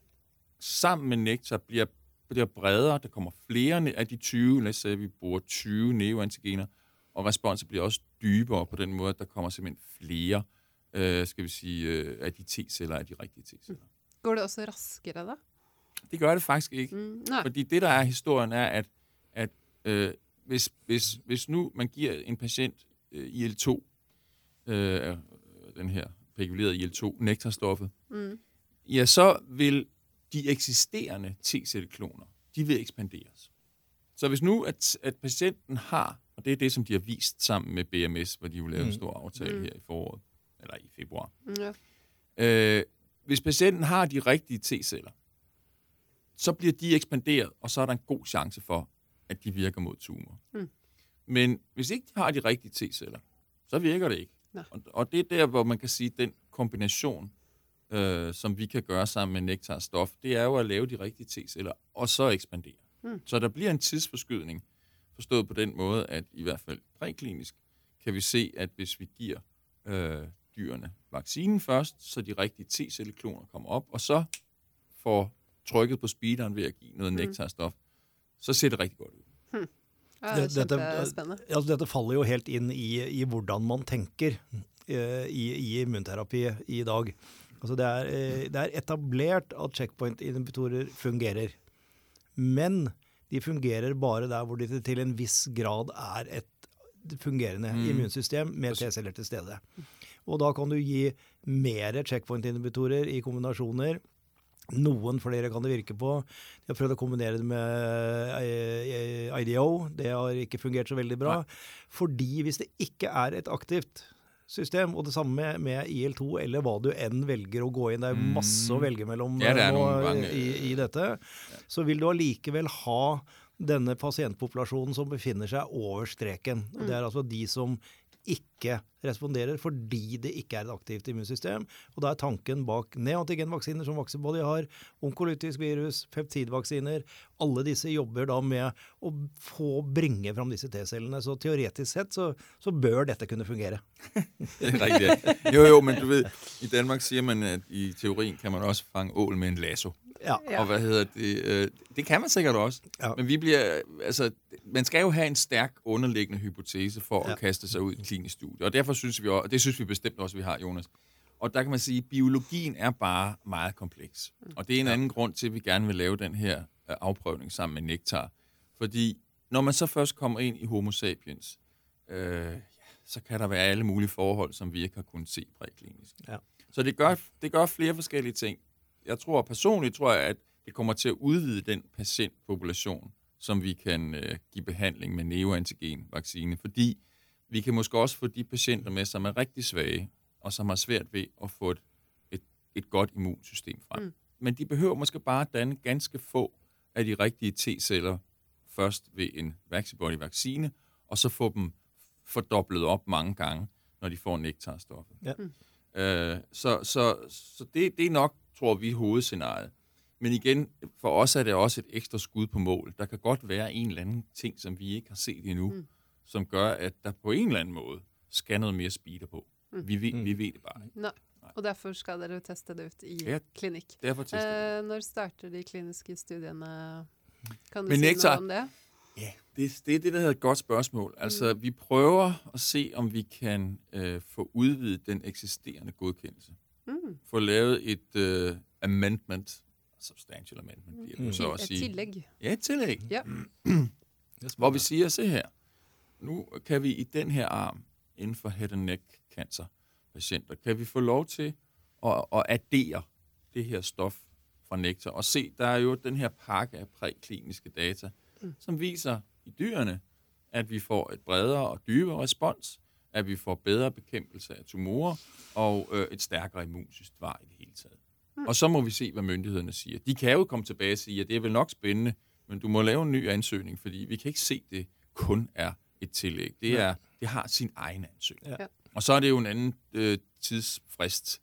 sammen med nektar, bliver, bliver bredere. Der kommer flere af de 20, lad os sige, at vi bruger 20 neoantigener, og responsen bliver også dybere på den måde, at der kommer simpelthen flere, øh, skal vi sige, øh, af de T-celler, af de rigtige T-celler.
Går det også raskere da?
Det gør det faktisk ikke. Mm, nej. Fordi det, der er historien, er, at, at øh, hvis, hvis, hvis nu man giver en patient øh, IL-2, øh, den her regulerede IL-2, nektarstoffet, mm. ja, så vil de eksisterende T-cellekloner, de vil ekspanderes. Så hvis nu, at, at patienten har og det er det, som de har vist sammen med BMS, hvor de jo lavede mm. en stor aftale mm. her i foråret, eller i februar. Ja. Øh, hvis patienten har de rigtige T-celler, så bliver de ekspanderet, og så er der en god chance for, at de virker mod tumor. Mm. Men hvis ikke de har de rigtige T-celler, så virker det ikke. Og, og det er der, hvor man kan sige, at den kombination, øh, som vi kan gøre sammen med Nektar stof, det er jo at lave de rigtige T-celler, og så ekspandere. Mm. Så der bliver en tidsforskydning, Forstået på den måde, at i hvert fald præklinisk kan vi se, at hvis vi giver øh, dyrene vaccinen først, så de rigtige T-cellekloner kommer op, og så får trykket på speederen ved at give noget mm. nektarstof, så ser det rigtig godt ud. Hmm.
Ja, det er kjempespennende.
Altså, dette faller jo helt inn i, i hvordan man tenker uh, i, i, immunterapi i dag. Altså, det, er, uh, det er etablert at checkpoint-inhibitorer fungerer. Men de fungerer bare der hvor det til en viss grad er et fungerende mm. immunsystem med T-celler til stede. Og da kan du gi mer checkpoint-inhibitorer i kombinasjoner noen flere kan det virke på. De har prøvd å kombinere det med eh, IDO. Det har ikke fungert så veldig bra. Nei. Fordi hvis det ikke er et aktivt system, og det samme med, med IL2, eller hva du enn velger å gå inn, det er mm. masse å velge mellom ja, nå, i, i, dette, så vil du allikevel ha denne pasientpopulasjonen som befinner seg over streken. Mm. Det er altså de som ikke responderer fordi det ikke er et aktivt immunsystem. Og da er tanken bak neantigenvaksiner som Vaxibody har, onkolytisk virus, peptidvaksiner Alle disse jobber da med å få bringe fram disse T-cellene. Så teoretisk sett så, så, bør dette kunne fungere.
Riktig. Jo, jo, men du vet, i Danmark sier man at i teorien kan man også fange ål med en lasso. Ja. Og hvad hedder det? Øh, det kan man sikkert også. Ja. Men vi bliver, altså, man skal jo have en stærk underliggende hypotese for ja. at kaste sig ud i klinisk studie. Og derfor synes vi også, og det synes vi bestemt også, vi har, Jonas. Og der kan man sige, at biologien er bare meget kompleks. Og det er en ja. anden grund til, at vi gerne vil lave den her øh, afprøvning sammen med Nektar. Fordi når man så først kommer ind i homo sapiens, øh, så kan der være alle mulige forhold, som vi ikke har kunnet se præklinisk. Ja. Så det gør, det gør flere forskellige ting jeg tror personligt, tror jeg, at det kommer til at udvide den patientpopulation, som vi kan øh, give behandling med neoantigen-vaccine, fordi vi kan måske også få de patienter med, som er rigtig svage, og som har svært ved at få et, et, et godt immunsystem frem. Mm. Men de behøver måske bare danne ganske få af de rigtige T-celler først ved en vaccibody-vaccine, og så få dem fordoblet op mange gange, når de får nektarstoffet. Ja. Mm. Øh, så så, så det, det er nok tror vi, hovedscenariet. Men igen, for os er det også et ekstra skud på mål. Der kan godt være en eller anden ting, som vi ikke har set endnu, mm. som gør, at der på en eller anden måde skal noget mere speeder på. Mm. Vi, ved, mm. vi ved det bare ikke.
Nej. Og derfor skal dere teste det ut i
ja,
klinikk.
Derfor tester
eh, når starter de kliniske studiene? Kan du Men si noe om det?
Ja, det, det er det, der hedder et godt spørgsmål. Altså, mm. vi prøver at se, om vi kan øh, få udvidet den eksisterende godkendelse mm. få lavet et uh, amendment, substantial amendment bliver det mm. så at sige.
Et tillæg.
Ja, et tillæg. Ja. Hvor vi siger, se her, nu kan vi i den her arm, inden for head and neck cancer patienter, kan vi få lov til at, at addere det her stof fra nektar, og se, der er jo den her pakke af prækliniske data, mm. som viser i dyrene, at vi får et bredere og dybere respons, at vi får bedre bekæmpelse af tumorer og øh, et stærkere immunsystem i det hele taget. Mm. Og så må vi se, hvad myndighederne siger. De kan jo komme tilbage og sige, at det er vel nok spændende, men du må lave en ny ansøgning, fordi vi kan ikke se, at det kun er et tillæg. Det, er, det har sin egen ansøgning. Ja. Og så er det jo en anden øh, tidsfrist,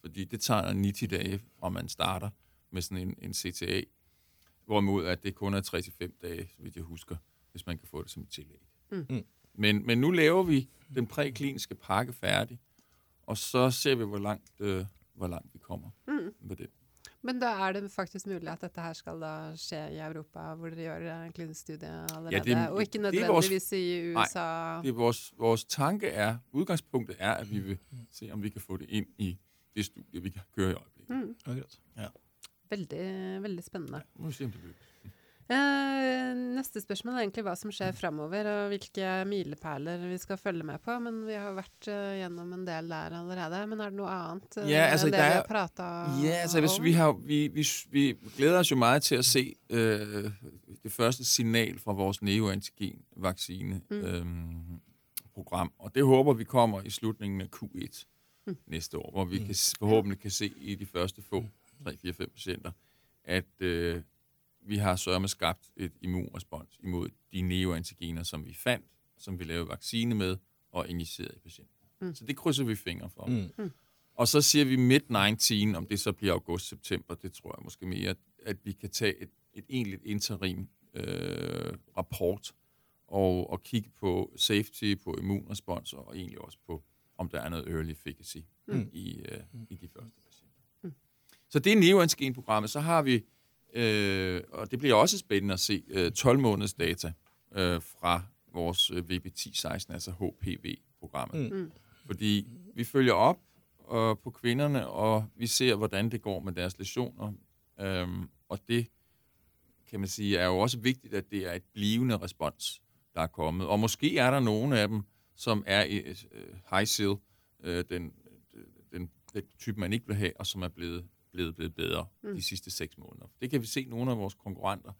fordi det tager 90 dage, fra man starter med sådan en, en CTA, hvorimod at det kun er 3-5 dage, så vidt jeg husker, hvis man kan få det som et tillæg. Mm. Mm. Men, men nu laver vi den prækliniske pakke færdig, og så ser vi, hvor langt, øh, hvor langt vi kommer mm. med det.
Men da er det faktisk mulig at dette her skal da skje i Europa, hvor dere gjør en klinisk studie allerede, ja, det, og ikke nødvendigvis vores, i USA?
Nej, det er vores, vores tanke er, udgangspunktet er, at vi vil se, om vi kan få det ind i det studie, vi kan køre i øjeblikket. Mm.
Ja. Veldig, veldig spændende. Ja,
må vi se, om det bliver.
Eh, neste spørsmål er egentlig hva som skjer framover, og hvilke milepæler vi skal følge med på. Men vi har vært uh, gjennom en del der allerede. Men er det noe annet uh, ja, altså, enn det vi har prata
ja, altså, om? Vi, har, vi, vi, vi gleder oss jo meget til å se uh, det første signal fra vores neoantigen-vaccine-program. Mm. og det håper vi kommer i slutningen av Q1 mm. neste år, hvor vi kan, forhåpentlig kan se i de første få 3-4-5 patienter, at vi har sørme skabt et immunrespons imod de neoantigener, som vi fandt, som vi lavede vaccine med og injicerede i patienten. Mm. Så det krydser vi fingre for. Mm. mm. Og så siger vi mid-19, om det så bliver august-september, det tror jeg måske mere, at vi kan tage et, et egentligt interim øh, rapport og, og kigge på safety, på immunrespons og egentlig også på om der er noget early efficacy mm. i, øh, i de første patienter. Mm. Så det er neoantigen-programmet. Så har vi, øh, og det bliver også spændende at se, øh, 12 måneders data øh, fra vores øh, VB1016, altså HPV-programmet. Mm. Fordi vi følger op øh, på kvinderne, og vi ser, hvordan det går med deres lesioner. Øhm, og det, kan man sige, er jo også vigtigt, at det er et blivende respons, der er kommet. Og måske er der nogle af dem, som er i uh, high seal, uh, den, den, den type, man ikke vil have, og som er blevet, blevet, blevet bedre mm. de sidste seks måneder. Det kan vi se nogle af vores konkurrenter,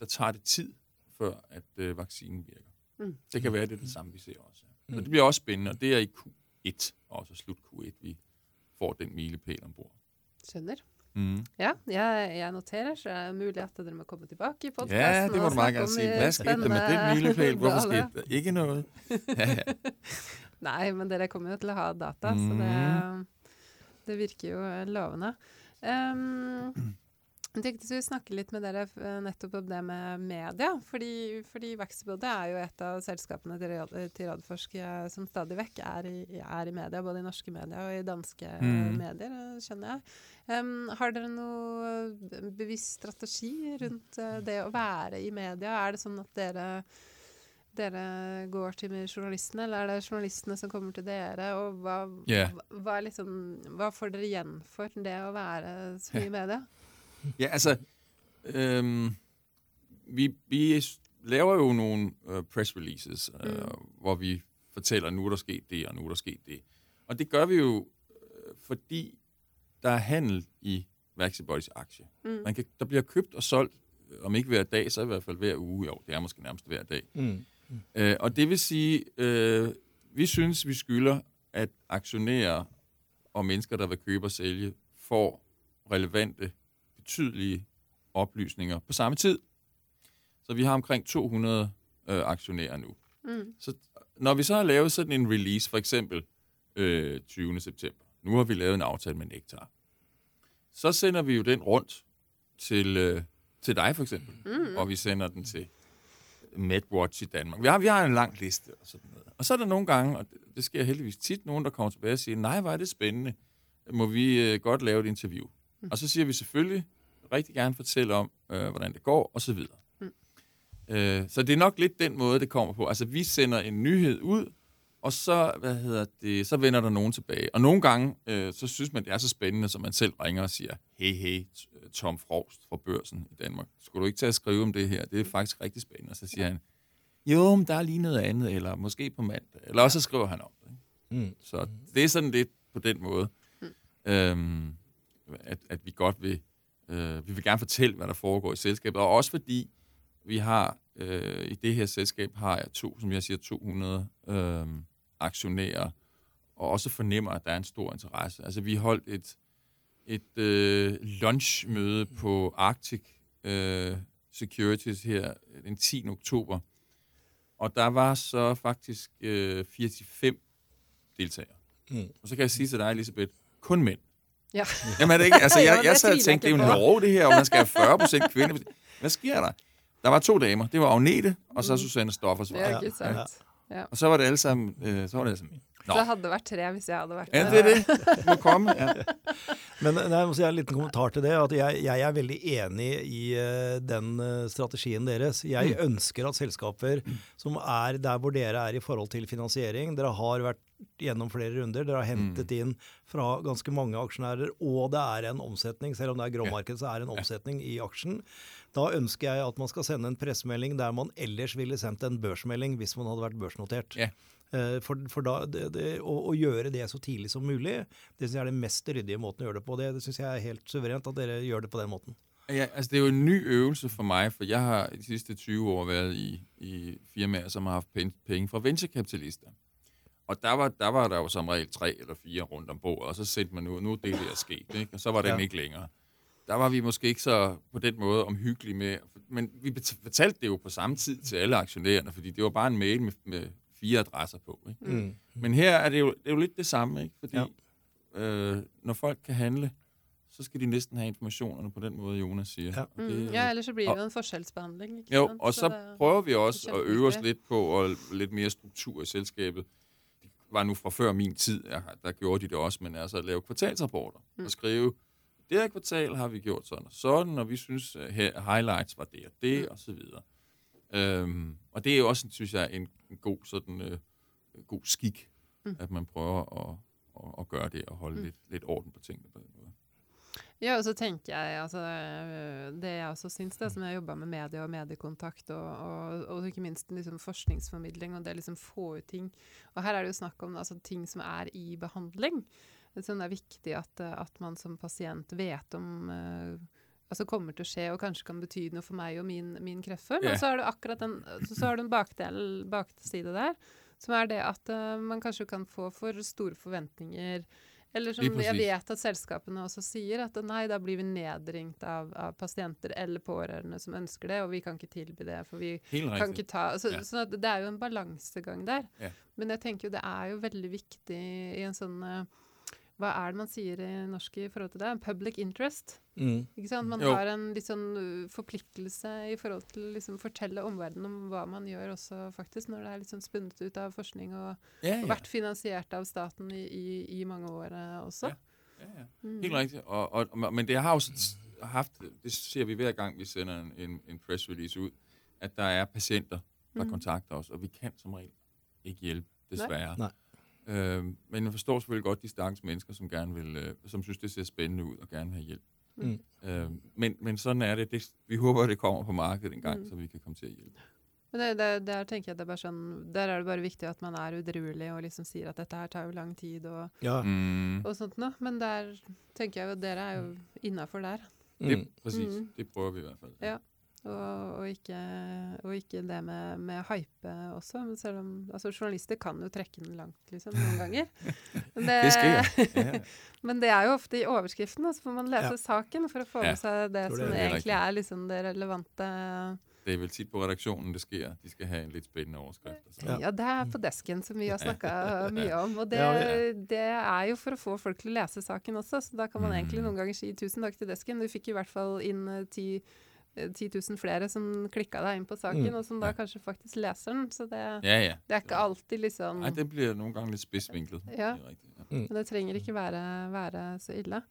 der tager det tid, før at uh, vaccinen virker. Mm. Det kan være, det er det samme, vi ser også. Mm. Så det bliver også spændende, og det er i Q1, også slut Q1, vi får den milepæl ombord.
Skjønner. Mm. Ja, jeg, jeg, noterer, så er det mulig at dere må komme tilbake i podkasten.
Ja, det må du meget gerne si. Hva skete med den milepæl? Hvorfor skete det? Ikke noget. Ja, ja.
Nei, men dere kommer jo til å ha data, mm. så det, det virker jo lovende. Um, jeg tenkte vi snakke litt med dere eh, nettopp om det med media. Fordi, fordi Vaxibody er jo et av selskapene til, til Radforsk som stadig vekk er i, er i, media. Både i norske medier og i danske mm. medier, skjønner jeg. Um, har dere noe bevisst strategi rundt det å være i media? Er det sånn at dere dere går til journalistene, eller er det journalistene som kommer til dere? Og hva, yeah. hva, hva, liksom, hva får dere igjen for det å være så mye i media?
Ja, altså, øhm, vi, vi laver jo nogle øh, press releases, øh, mm. hvor vi fortæller, nu er der sket det, og nu er der sket det. Og det gør vi jo, øh, fordi der er handel i Vaxibodies aktie. Mm. Man kan, der bliver købt og solgt, om ikke hver dag, så i hvert fald hver uge. Jo, det er måske nærmest hver dag. Mm. Mm. Øh, og det vil sige, øh, vi synes, vi skylder, at aktionærer og mennesker, der vil købe og sælge, får relevante betydelige oplysninger på samme tid. Så vi har omkring 200 øh, aktionærer nu. Mm. Så når vi så har lavet sådan en release, for eksempel øh, 20. september, nu har vi lavet en aftale med Nektar, så sender vi jo den rundt til, øh, til dig for eksempel, mm. og vi sender den til MedWatch i Danmark. Vi har, vi har en lang liste og sådan noget. Og så er der nogle gange, og det sker heldigvis tit, nogen, der kommer tilbage og siger, nej, hvor er det spændende, må vi øh, godt lave et interview. Mm. Og så siger vi selvfølgelig, rigtig gerne fortælle om, øh, hvordan det går, og så videre. Mm. Øh, så det er nok lidt den måde, det kommer på. Altså, vi sender en nyhed ud, og så, hvad hedder det, så vender der nogen tilbage. Og nogle gange, øh, så synes man, det er så spændende, så man selv ringer og siger, hey, hey, Tom Frost fra børsen i Danmark, skulle du ikke tage at skrive om det her? Det er faktisk rigtig spændende. Og så siger han, jo, men der er lige noget andet, eller måske på mandag. Eller også så skriver han om det. Ikke? Mm. Så det er sådan lidt på den måde. Mm. Øhm, at, at vi godt vil, øh, vi vil gerne fortælle, hvad der foregår i selskabet, og også fordi vi har, øh, i det her selskab har jeg to, som jeg siger, 200 øh, aktionærer, og også fornemmer, at der er en stor interesse. Altså, vi holdt et, et øh, lunchmøde på Arctic øh, Securities her den 10. oktober, og der var så faktisk øh, 45 deltagere. Mm. Og så kan jeg sige til dig, Elisabeth, kun mænd.
Ja.
Jamen er det ikke? Altså, jeg, jeg sad og tænkte, det er jo Norge det her, og man skal have 40 procent kvinde. Hvad sker der? Der var to damer. Det var Agnete, og så mm. Susanne Stoffers.
Ja, sant.
Ja. Og så var det alle sammen, øh, så var det alle sammen
Nå. Så hadde det vært tre hvis jeg hadde vært
ja, det. Er det. Må komme. Ja.
Men nei, jeg må si en liten kommentar til det. at Jeg, jeg er veldig enig i uh, den uh, strategien deres. Jeg mm. ønsker at selskaper som er der hvor dere er i forhold til finansiering Dere har vært gjennom flere runder. Dere har hentet mm. inn fra ganske mange aksjonærer, og det er en omsetning. Selv om det er gråmarked, så er det en omsetning i aksjen. Da ønsker jeg at man skal sende en pressemelding der man ellers ville sendt en børsmelding hvis man hadde vært børsnotert. Yeah. For, for da, det, det, å, å, gjøre det så tidlig som mulig, det syns jeg er den mest ryddige måten å gjøre det på. Det, det syns jeg er helt suverent at dere gjør det på den måten.
Ja, altså det er jo en ny øvelse for mig, for jeg har de sidste 20 år været i, i firmaer, som har haft penge fra venturekapitalister. Og der var, der var der jo som regel tre eller fire rundt om bordet, og så sendte man nu, nu det er sket, ikke? og så var den ja. ikke længere. Der var vi måske ikke så på den måde omhyggelige med, men vi fortalte det jo på samme tid til alle aktionærerne, fordi det var bare en mail med, med fire adresser på. Ikke? Mm. Men her er det, jo, det er jo lidt det samme, ikke? fordi ja. øh, når folk kan handle, så skal de næsten have informationerne på den måde, Jonas siger.
Ja,
mm.
det, ja ellers så bliver det jo en forskelsbehandling.
Ikke jo, og så, så prøver vi også at øve os lidt på og lidt mere struktur i selskabet var nu fra før min tid, ja, der gjorde de det også, men altså at lave kvartalsrapporter mm. og skrive, det her kvartal har vi gjort sådan og sådan, og vi synes, at highlights var det og det, mm. og så videre. Øhm, og det er jo også, synes jeg, en, en god sådan øh, god skik, mm. at man prøver at, at, at gøre det og holde mm. lidt, lidt orden på tingene på den måde.
Ja, og så tenker jeg altså Det jeg også syns, det, som jeg jobba med medie og mediekontakt, og, og, og ikke minst liksom forskningsformidling, og det liksom få ut ting. Og her er det jo snakk om altså, ting som er i behandling. Så det er viktig at, at man som pasient vet om uh, altså kommer til å skje, og kanskje kan bety noe for meg og min, min kreftform. Yeah. Og så har du akkurat den, så har du en bakdel, bakside der, som er det at uh, man kanskje kan få for store forventninger eller som jeg vet at selskapene også sier, at nei, da blir vi nedringt av, av, pasienter eller pårørende som ønsker det, og vi kan ikke tilby det, for vi kan ikke ta så, ja. sånn at Det er jo en balansegang der. Ja. Men jeg tenker jo det er jo veldig viktig i en sånn uh, hva er det man sier i norsk i forhold til det? Public interest. Mm. Ikke sant? Man jo. har en litt sånn uh, forpliktelse i forhold til å liksom fortelle omverdenen om hva man gjør også, faktisk, når det er liksom spunnet ut av forskning og, ja, ja. og vært finansiert av staten i, i, i mange år uh, også.
Ja, ja. Mm. Helt riktig. Og, og, men det har jo haft, det ser vi hver gang vi sender en, en, en press release ud, at der er patienter, der mm. kontakter os, og vi kan som regel ikke hjælpe, desværre. Nej. Nej. Øh, men jeg forstår selvfølgelig godt de stakkels mennesker, som gerne vil, øh, som synes, det ser spændende ud og gerne vil have hjælp. Mm. Øh, men, men sådan er det. det. Vi håber, at det kommer på markedet en gang, mm. så vi kan komme til at hjælpe.
Men det, det, der tenker jeg det er bare sånn, Der er det bare viktig at man er udruelig og liksom sier at dette her tar jo lang tid og, ja. mm. og sånt noe. Men der tenker jeg jo dere er jo innafor der.
Mm. Det, præcis. Mm. Det prøver vi i hvert fall.
Ja. Og, og, ikke, og, ikke, det med, med hype også. Men selv om altså, journalister kan jo trekke den langt, liksom, noen ganger.
Men det, det
men det er jo ofte i overskriften, så altså, får man lese ja. saken for å få med seg det, det som det egentlig er liksom det relevante.
Det er vel tid på redaksjonen det sker. De skal ha en litt spennende overskrift.
Altså. Ja. ja, det er på desken, som vi har snakka mye om. Og det, det, er jo for å få folk til å lese saken også, så da kan man egentlig mm. noen ganger si tusen takk til desken. Du fikk i hvert fall inn eh, ti 10 000 flere som klikka deg inn på saken, mm. og som da kanskje faktisk leser den. Så det,
ja, ja.
det er ikke alltid liksom
Nei, det blir noen ganger litt spissvinklet.
Ja. Det, ja. mm. det trenger ikke være, være så ille.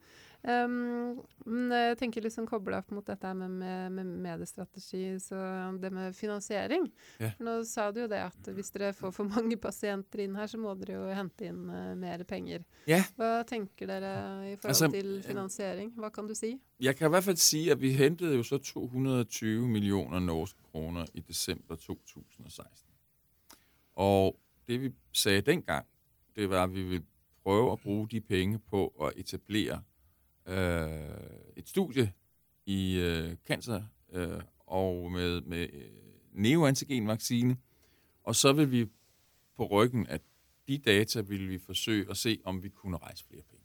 Um, men jeg tenker liksom kobla opp mot dette med, med, med, mediestrategi, så det med finansiering. Yeah. For nå sa du jo det at hvis dere får for mange pasienter inn her, så må dere jo hente inn uh, mer penger. Yeah. Hva tenker dere i forhold altså, til finansiering? Hva kan du si?
Jeg kan i hvert fall si at vi hentet jo så 220 millioner norske kroner i desember 2016. Og det vi sa den gang, det var at vi ville prøve å bruke de penge på å etablere øh, et studie i øh, cancer øh, og med, med øh, neoantigenvaccine, og så vil vi på ryggen af de data vil vi forsøge at se, om vi kunne rejse flere penge.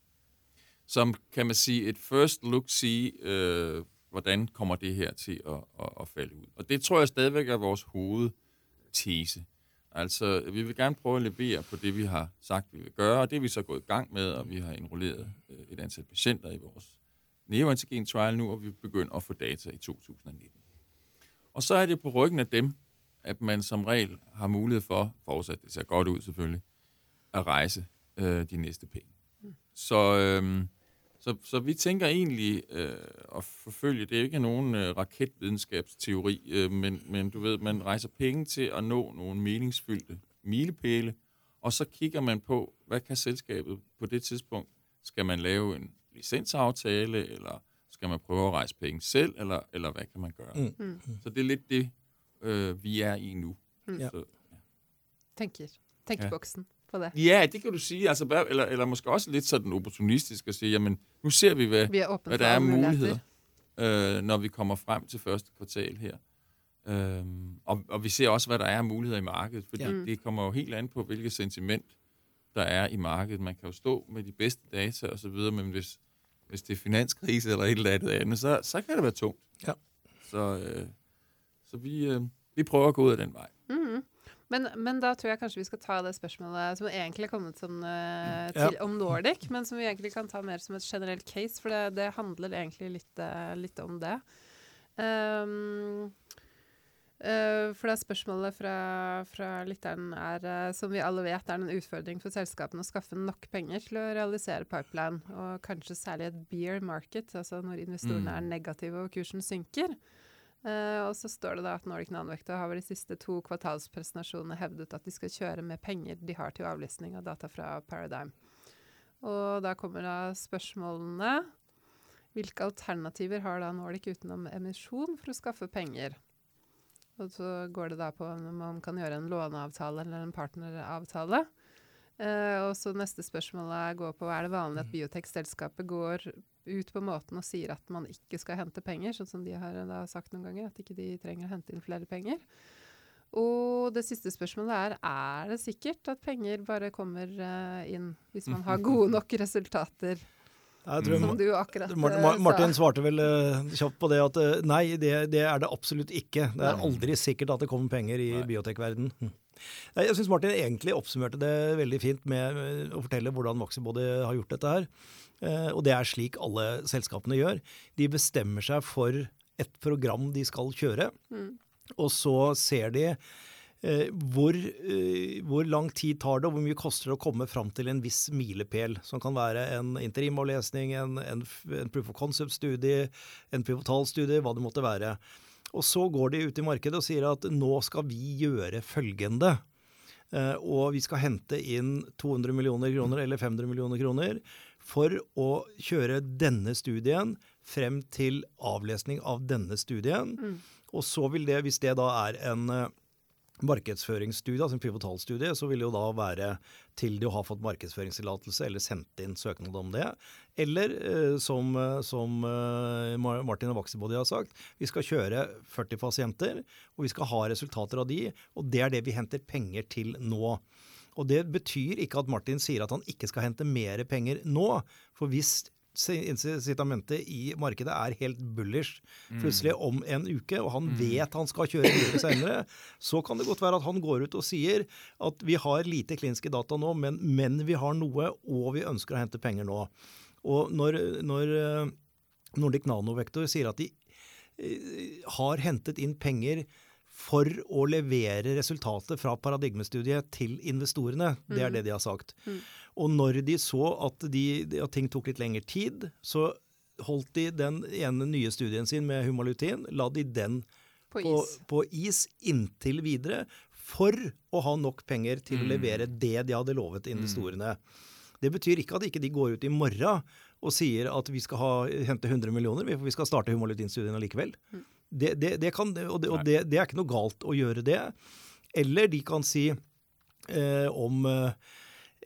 Som kan man sige et first look sige, øh, hvordan kommer det her til at, at, at falde ud. Og det tror jeg stadigvæk er vores hovedtese. Altså, vi vil gerne prøve at levere på det, vi har sagt, vi vil gøre, og det er vi så gået i gang med, og vi har enrolleret øh, et antal patienter i vores neoantigen trial nu, og vi begynder at få data i 2019. Og så er det på ryggen af dem, at man som regel har mulighed for, fortsat det ser godt ud selvfølgelig, at rejse øh, de næste penge. Så, øh, så, så vi tænker egentlig øh, at forfølge, det er ikke nogen øh, raketvidenskabsteori, øh, men, men du ved, man rejser penge til at nå nogle meningsfyldte milepæle, og så kigger man på, hvad kan selskabet på det tidspunkt? Skal man lave en licensaftale, eller skal man prøve at rejse penge selv, eller, eller hvad kan man gøre? Mm. Mm. Så det er lidt det, øh, vi er i nu. Mm. Så,
ja. Tænker. Tænkeboksen. Ja
på det. Ja, det kan du sige. Altså, eller, eller måske også lidt sådan opportunistisk at sige, jamen, nu ser vi, hvad, vi hvad der er muligheder, øh, når vi kommer frem til første kvartal her. Øhm, og, og vi ser også, hvad der er muligheder i markedet, fordi ja. det kommer jo helt an på, hvilket sentiment der er i markedet. Man kan jo stå med de bedste data og så videre, men hvis, hvis det er finanskrise eller et eller andet andet, så, så kan det være tungt. Ja. Så, øh, så vi, øh, vi prøver at gå ud af den vej.
Mm-hmm. Men, men, da tror jeg kanskje vi skal ta det spørsmålet som egentlig er kommet sånn, uh, til, ja. om Nordic, men som vi egentlig kan ta mer som et generelt case, for det, det handler egentlig litt, uh, litt om det. Um, Uh, for det er spørsmålet fra, fra lytteren er, uh, som vi alle vet, er en utfordring for selskapene å skaffe nok penger til å realisere pipeline, og kanskje særlig et beer market, altså når investorene mm. er negative og kursen synker. Uh, og så står det da at Nordic Nanvector har ved de siste to kvartalspresentasjonene hevdet at de skal kjøre med penger de har til avlysning av data fra Paradigm. Og da kommer da spørsmålene. Hvilke alternativer har da Nordic utenom emisjon for å skaffe penger? Og så går det da på om man kan gjøre en låneavtale eller en partneravtale. Eh, og så neste spørsmål går på er det vanlig at biotekselskapet går ut på måten og sier at man ikke skal hente penger, sånn som de har da sagt noen ganger, at ikke de trenger å hente inn flere penger. Og det siste spørsmålet er er det sikkert at penger bare kommer uh, inn hvis man har gode nok resultater som du akkurat
Martin, eh, Martin svarte vel kjapt på det at nei, det, det, er det absolutt ikke. Det er aldri sikkert at det kommer penger i biotekverdenen. Jeg syns Martin egentlig oppsummerte det veldig fint med å fortelle hvordan Maxibody har gjort dette her. Uh, og det er slik alle selskapene gjør. De bestemmer seg for et program de skal kjøre, mm. og så ser de Eh, hvor, eh, hvor, lang tid tar det, og hvor mye koster det å komme fram til en viss milepæl? Som kan være en interimavlesning, en, en, en proof of concept-studie, en pivotal-studie, hva det måtte være. Og så går de ut i markedet og sier at nå skal vi gjøre følgende. Eh, og vi skal hente inn 200 millioner kroner eller 500 millioner kroner for å kjøre denne studien frem til avlesning av denne studien. Mm. Og så vil det, hvis det da er en markedsføringsstudie, altså en pivotalstudie, så vil det jo da være til du har fått markedsføringstillatelse eller sendt inn søknad om det. Eller eh, som, eh, som eh, Martin og Vaksibody har sagt, vi skal kjøre 40 pasienter, og vi skal ha resultater av de, og det er det vi henter penger til nå. Og Det betyr ikke at Martin sier at han ikke skal hente mer penger nå. For hvis incitamentet i markedet er helt bullish plutselig om en uke, og han mm. vet han skal kjøre videre senere, så kan det godt være at han går ut og sier at vi har lite kliniske data nå, men, men vi har noe, og vi ønsker å hente penger nå. Og når, når eh, Nordic Nanovektor sier at de eh, har hentet inn penger for å levere resultatet fra paradigmestudiet til investorene. Det er mm. det de har sagt. Mm. Og når de så at, de, at, ting tok litt lengre tid, så holdt de den ene nye studien sin med humalutin, la de den på, på, is. på is inntil videre for å ha nok penger til mm. å levere det de hadde lovet investorene. Mm. Det betyr ikke at ikke de går ut i morgen og sier at vi skal ha, hente 100 millioner, for vi skal starte humalutinstudien allikevel. Mm. Det, det, det, kan, og, det, og det, er ikke noe galt å gjøre det. Eller de kan si eh, om eh,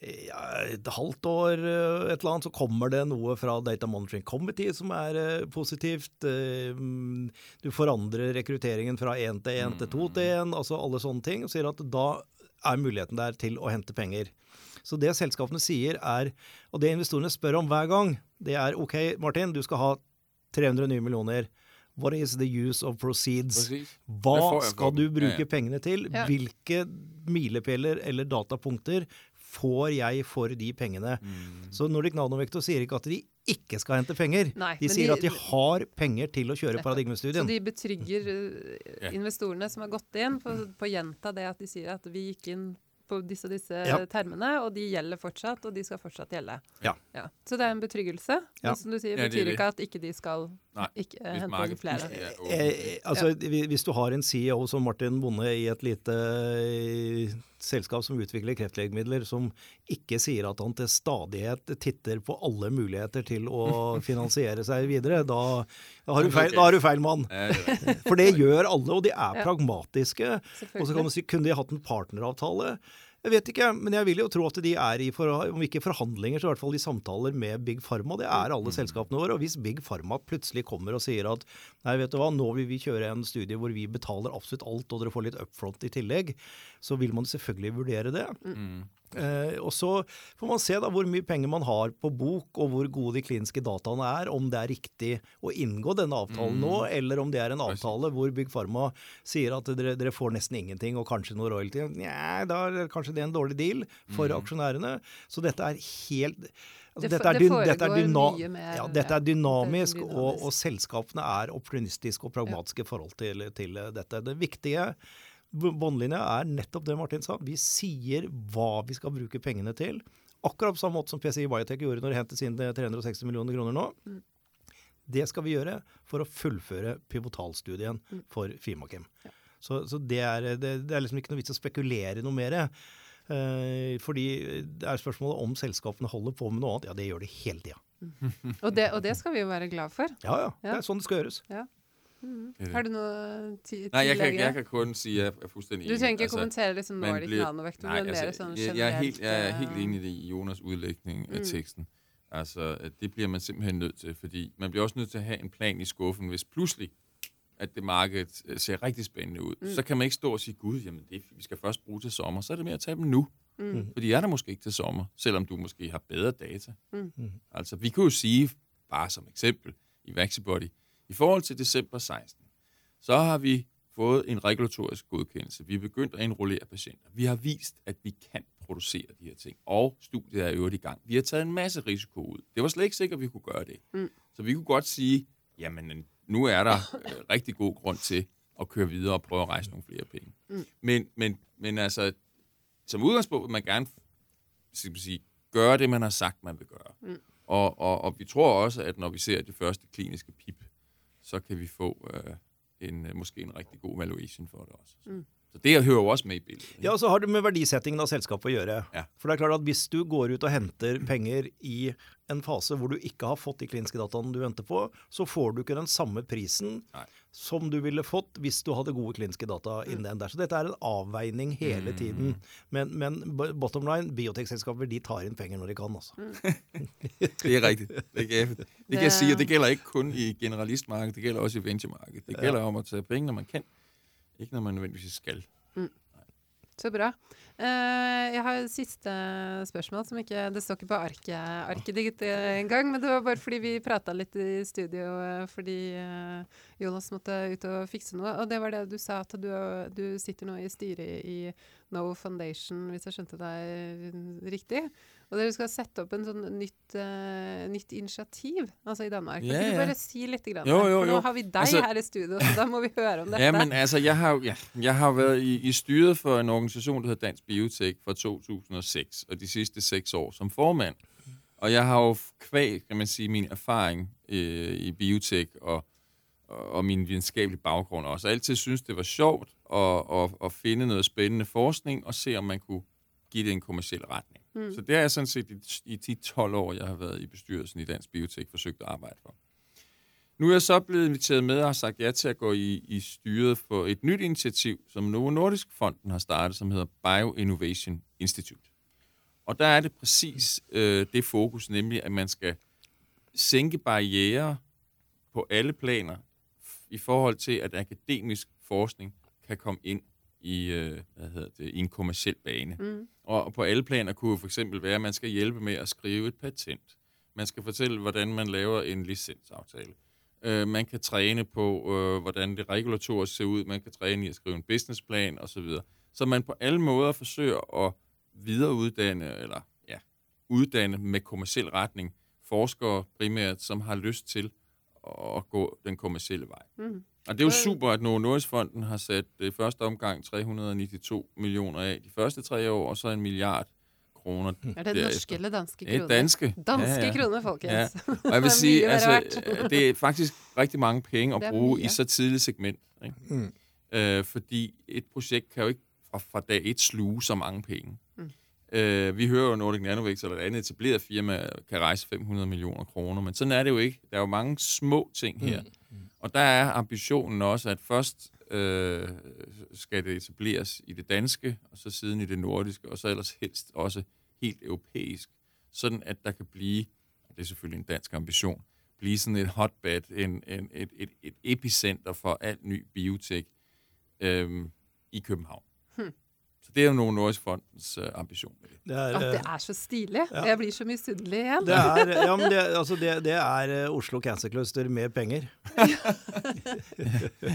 ja, et halvt år eh, et eller annet, så kommer det noe fra Data Monitoring Committee som er eh, positivt. Eh, du forandrer rekrutteringen fra én til én til to til én, altså alle sånne ting. Og sier at da er muligheten der til å hente penger. Så det selskapene sier er, og det investorene spør om hver gang, det er OK, Martin, du skal ha 300 nye millioner. What is the use of proceeds? Hva skal du bruke pengene til? Hvilke milepæler eller datapunkter får jeg for de pengene? Mm. Så Nordic Nanovektor sier ikke at de ikke skal hente penger. Nei, de sier de, at de har penger til å kjøre paradigmestudien.
Så de betrygger uh, investorene som har gått inn, på å gjenta det at de sier at vi gikk inn på disse, disse ja. termene, og de gjelder fortsatt, og de skal fortsatt gjelde.
Ja.
ja. Så det er en betryggelse. Ja. Men som du sier, betyr ikke at ikke de skal ikke, uh, hente inn flere.
Eh, eh, altså, Hvis du har en CEO som Martin Bonde i et lite uh, selskap som utvikler kreftlegemidler, som ikke sier at han til stadighet titter på alle muligheter til å finansiere seg videre, da, da har, du feil, da har du feil mann. For det gjør alle, og de er pragmatiske. Og så kan du si, kunne de hatt en partneravtale? Jeg vet ikke, men jeg vil jo tro at de er i, for, om ikke forhandlinger, så i hvert fall i samtaler med Big Pharma. Det er alle mm. selskapene våre. Og hvis Big Pharma plutselig kommer og sier at nei, vet du hva, nå vil vi kjøre en studie hvor vi betaler absolutt alt, og dere får litt upfront i tillegg, så vil man selvfølgelig vurdere det. Mm. Eh, og så får man se da hvor mye penger man har på bok, og hvor gode de kliniske dataene er. Om det er riktig å inngå denne avtalen mm. nå, eller om det er en avtale hvor Bygg Pharma sier at dere, dere, får nesten ingenting og kanskje noe royalty. Nja, da er kanskje det en dårlig deal for mm. aksjonærene. Så dette er helt Altså, det, dette, er, det dette, er mer, ja, dette, er dynamisk, dette er og, og, selskapene er opportunistiske og pragmatiske i forhold til, til, dette. Det viktige båndlinja er nettopp det Martin sa. Vi sier hva vi skal bruke pengene til. Akkurat på samme måte som PCI Biotech gjorde når de hentet sine 360 millioner kroner nå. Mm. Det skal vi gjøre for å fullføre pivotalstudien mm. for Fimakim. Ja. Så, så det, er, det, det, er, liksom ikke noe vits å spekulere noe mer. Eh, fordi det er spørsmålet om selskapene holder på med noe annet. Ja, det gjør de hele tida.
Mm. og, og, det skal vi jo være glad for.
Ja, ja. Det er sånn det skal gjøres.
Ja. Mm. Har du noe tillegg?
Nei, jeg kan, jeg kan kun si at jeg er fuldstændig
enig. Du trenger ikke altså, kommentere liksom Nordic bliver, Nanovector, men altså, mere sådan
jeg, jeg, er helt, jeg er helt enig i Jonas udlægning af mm. teksten. Altså, det bliver man simpelthen nødt til, fordi man bliver også nødt til at have en plan i skuffen, hvis pludselig at det marked øh, ser rigtig spændende ud, mm. så kan man ikke stå og sige, gud, jamen det, vi skal først bruge til sommer, så er det mere at tage dem nu. Mm. For de er der måske ikke til sommer, selvom du måske har bedre data. Mm. Altså, vi kunne jo sige, bare som eksempel, i Vaxibody, i forhold til december 16, så har vi fået en regulatorisk godkendelse. Vi er begyndt at indrullere patienter. Vi har vist, at vi kan producere de her ting. Og studiet er i øvrigt i gang. Vi har taget en masse risiko ud. Det var slet ikke sikkert, at vi kunne gøre det. Mm. Så vi kunne godt sige, jamen nu er der øh, rigtig god grund til at køre videre og prøve at rejse nogle flere penge. Mm. Men, men, men altså, som udgangspunkt vil man gerne skal sige, gøre det, man har sagt, man vil gøre. Mm. Og, og, og vi tror også, at når vi ser det første kliniske pip, så kan vi få øh, en, øh, måske en rigtig god valuation for det også. Mm. Så det hører jo også med i billedet.
Ja, og så har det med verdisettingen av selskapet å gjøre. Ja. For det er klart at hvis du går ut og henter penger i en fase hvor du ikke har fått de kliniske dataene du venter på, så får du ikke den samme prisen Nei. Som du ville fått hvis du hadde gode kliniske data mm. innen der. Så dette er en avveining hele mm. tiden. Men, men bottom line, biotekselskaper de tar inn penger når de kan, altså.
Mm. det er riktig. Det, kan, det kan jeg si, og det gjelder ikke kun i generalistmarkedet, det gjelder også i venturemarkedet. Det gjelder ja. om å ta penge når man kan, ikke når man nødvendigvis skal. Mm.
Så bra. Uh, jeg har siste spørsmål som ikke Det står ikke på arket, arket ditt engang, men det var bare fordi vi prata litt i studio uh, fordi Jonas måtte ut og fikse noe. Og det var det du sa, at du, du sitter nå i styret i No Foundation, hvis jeg skjønte deg riktig. Og dere skal sette opp en sånn nytt, uh, nytt initiativ altså i Danmark. Yeah, kan du bare si litt? Grann, jo, jo, jo. Nå har vi deg altså, her i studio, så da må vi høre om dette.
Ja, men altså, jeg har, ja, jeg har vært i, i styret for en organisasjon som heter Dansk Biotek fra 2006, og de siste seks år som formand. Og jeg har jo kvæg, kan man sige, min erfaring øh, i biotek og, og min videnskabelige baggrund også. Jeg altid synes, det var sjovt at, at, at finde noget spændende forskning og se, om man kunne give det en kommersiel retning. Mm. Så det er sådan set i, i de 12 år, jeg har været i bestyrelsen i Dansk Biotek forsøgt at arbejde for. Nu er jeg så blevet inviteret med og har sagt ja til at gå i, i styret for et nyt initiativ, som Novo Nordisk Fonden har startet, som hedder Bio Innovation Institute. Og der er det præcis øh, det fokus, nemlig at man skal sænke barriere på alle planer i forhold til, at akademisk forskning kan komme ind i, øh, hvad hedder det, i en kommersiel bane. Mm. Og på alle planer kunne for eksempel være, at man skal hjælpe med at skrive et patent. Man skal fortælle, hvordan man laver en licensaftale. Øh, man kan træne på, øh, hvordan det regulatorisk ser ud. Man kan træne i at skrive en businessplan osv. Så man på alle måder forsøger at videreuddanne, eller ja, uddanne med kommersiel retning, forskere primært, som har lyst til at gå den kommercielle vej. Mm. Og det er jo super, at Novo Nordisk Fonden har sat i første omgang 392 millioner af de første tre år, og så en milliard kroner.
Er det norske eller danske kroner?
Det er danske.
Danske ja, ja. kroner, folkens. Ja.
Og jeg vil sige, altså, det er faktisk rigtig mange penge at bruge i så tidligt segment. Ikke? Mm. Øh, fordi et projekt kan jo ikke fra, fra dag et sluge så mange penge. Mm. Øh, vi hører jo Nordic Nanovex, eller et andet etableret firma, kan rejse 500 millioner kroner, men sådan er det jo ikke. Der er jo mange små ting her. Mm. Og der er ambitionen også, at først øh, skal det etableres i det danske, og så siden i det nordiske, og så ellers helst også helt europæisk, sådan at der kan blive, og det er selvfølgelig en dansk ambition, blive sådan et hotbed, en, en, et, et, et epicenter for alt ny biotek øh, i København. Hmm. Det er jo Novo Nordisk Fondens uh, ambition.
Det er,
At det er så stilig.
Ja.
Jeg blir så misunnelig igjen.
det er, ja, men det, altså det, det er eh, Oslo Cancer Cluster med penger.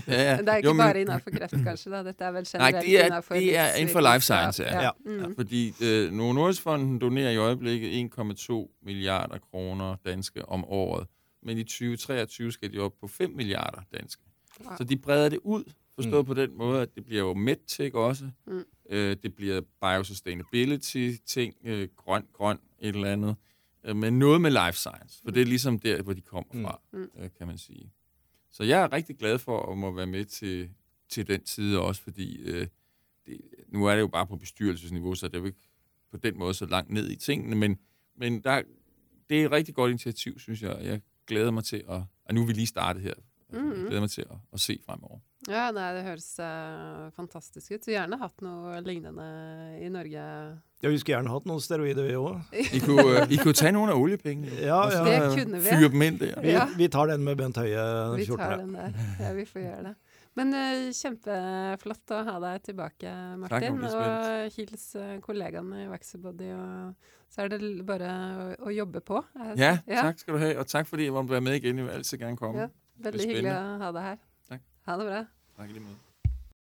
Ja, ja.
Det er ikke
Jo, men-
bare innenfor kreft, kanskje. da. Dette er vel generelt
det er,
innenfor
det er inden for life science, ja.
Ja.
Mm.
Fordi øh, Novo Nordisk Fonden donerer i øjeblikket 1,2 milliarder kroner danske om året. Men i 2023 skal de op på 5 milliarder danske.
Wow.
Så de breder det ud, forstået
Mm.
på den måde, at det bliver jo medtech også.
Mm.
Øh, det bliver biosustainability-ting, øh, grøn, grøn, et eller andet. Øh, men noget med life science, for det er ligesom der, hvor de kommer fra,
Mm.
øh, kan man sige. Så jeg er rigtig glad for at må være med til, til den side også, fordi øh, det, nu er det jo bare på bestyrelsesniveau, så det er jo ikke på den måde så langt ned i tingene, men, men der, det er et rigtig godt initiativ, synes jeg. Jeg glæder mig til at, og nu er vi lige startet her, altså, jeg glæder mig til at, at se fremover.
Ja, nei, det høres eh, fantastisk ut. Så gjerne hatt noe lignende i Norge.
Ja, vi skulle gjerne hatt noen steroider, vi òg.
I kunne, øh, I kunne tage nogle af oliepengene,
Ja, ja.
Det kunne vi.
fyre dem ind der.
Vi,
Ja.
vi tar den med Bent Høie
Vi tar den der. Ja, vi får gjøre det. Men eh, kjempeflott å ha deg tilbake, Martin.
Lisbeth.
og hils eh, kollegaene i Vaxibody. Og så er det bare å, å jobbe på. Eh,
Ja,
ja,
tak skal du have, og tak fordi jeg være med igen. Jeg vil altid gerne komme.
Ja.
Det
Veldig hyggelig å ha deg her.
Takk.
Ha det bra.
Tak i lige måde.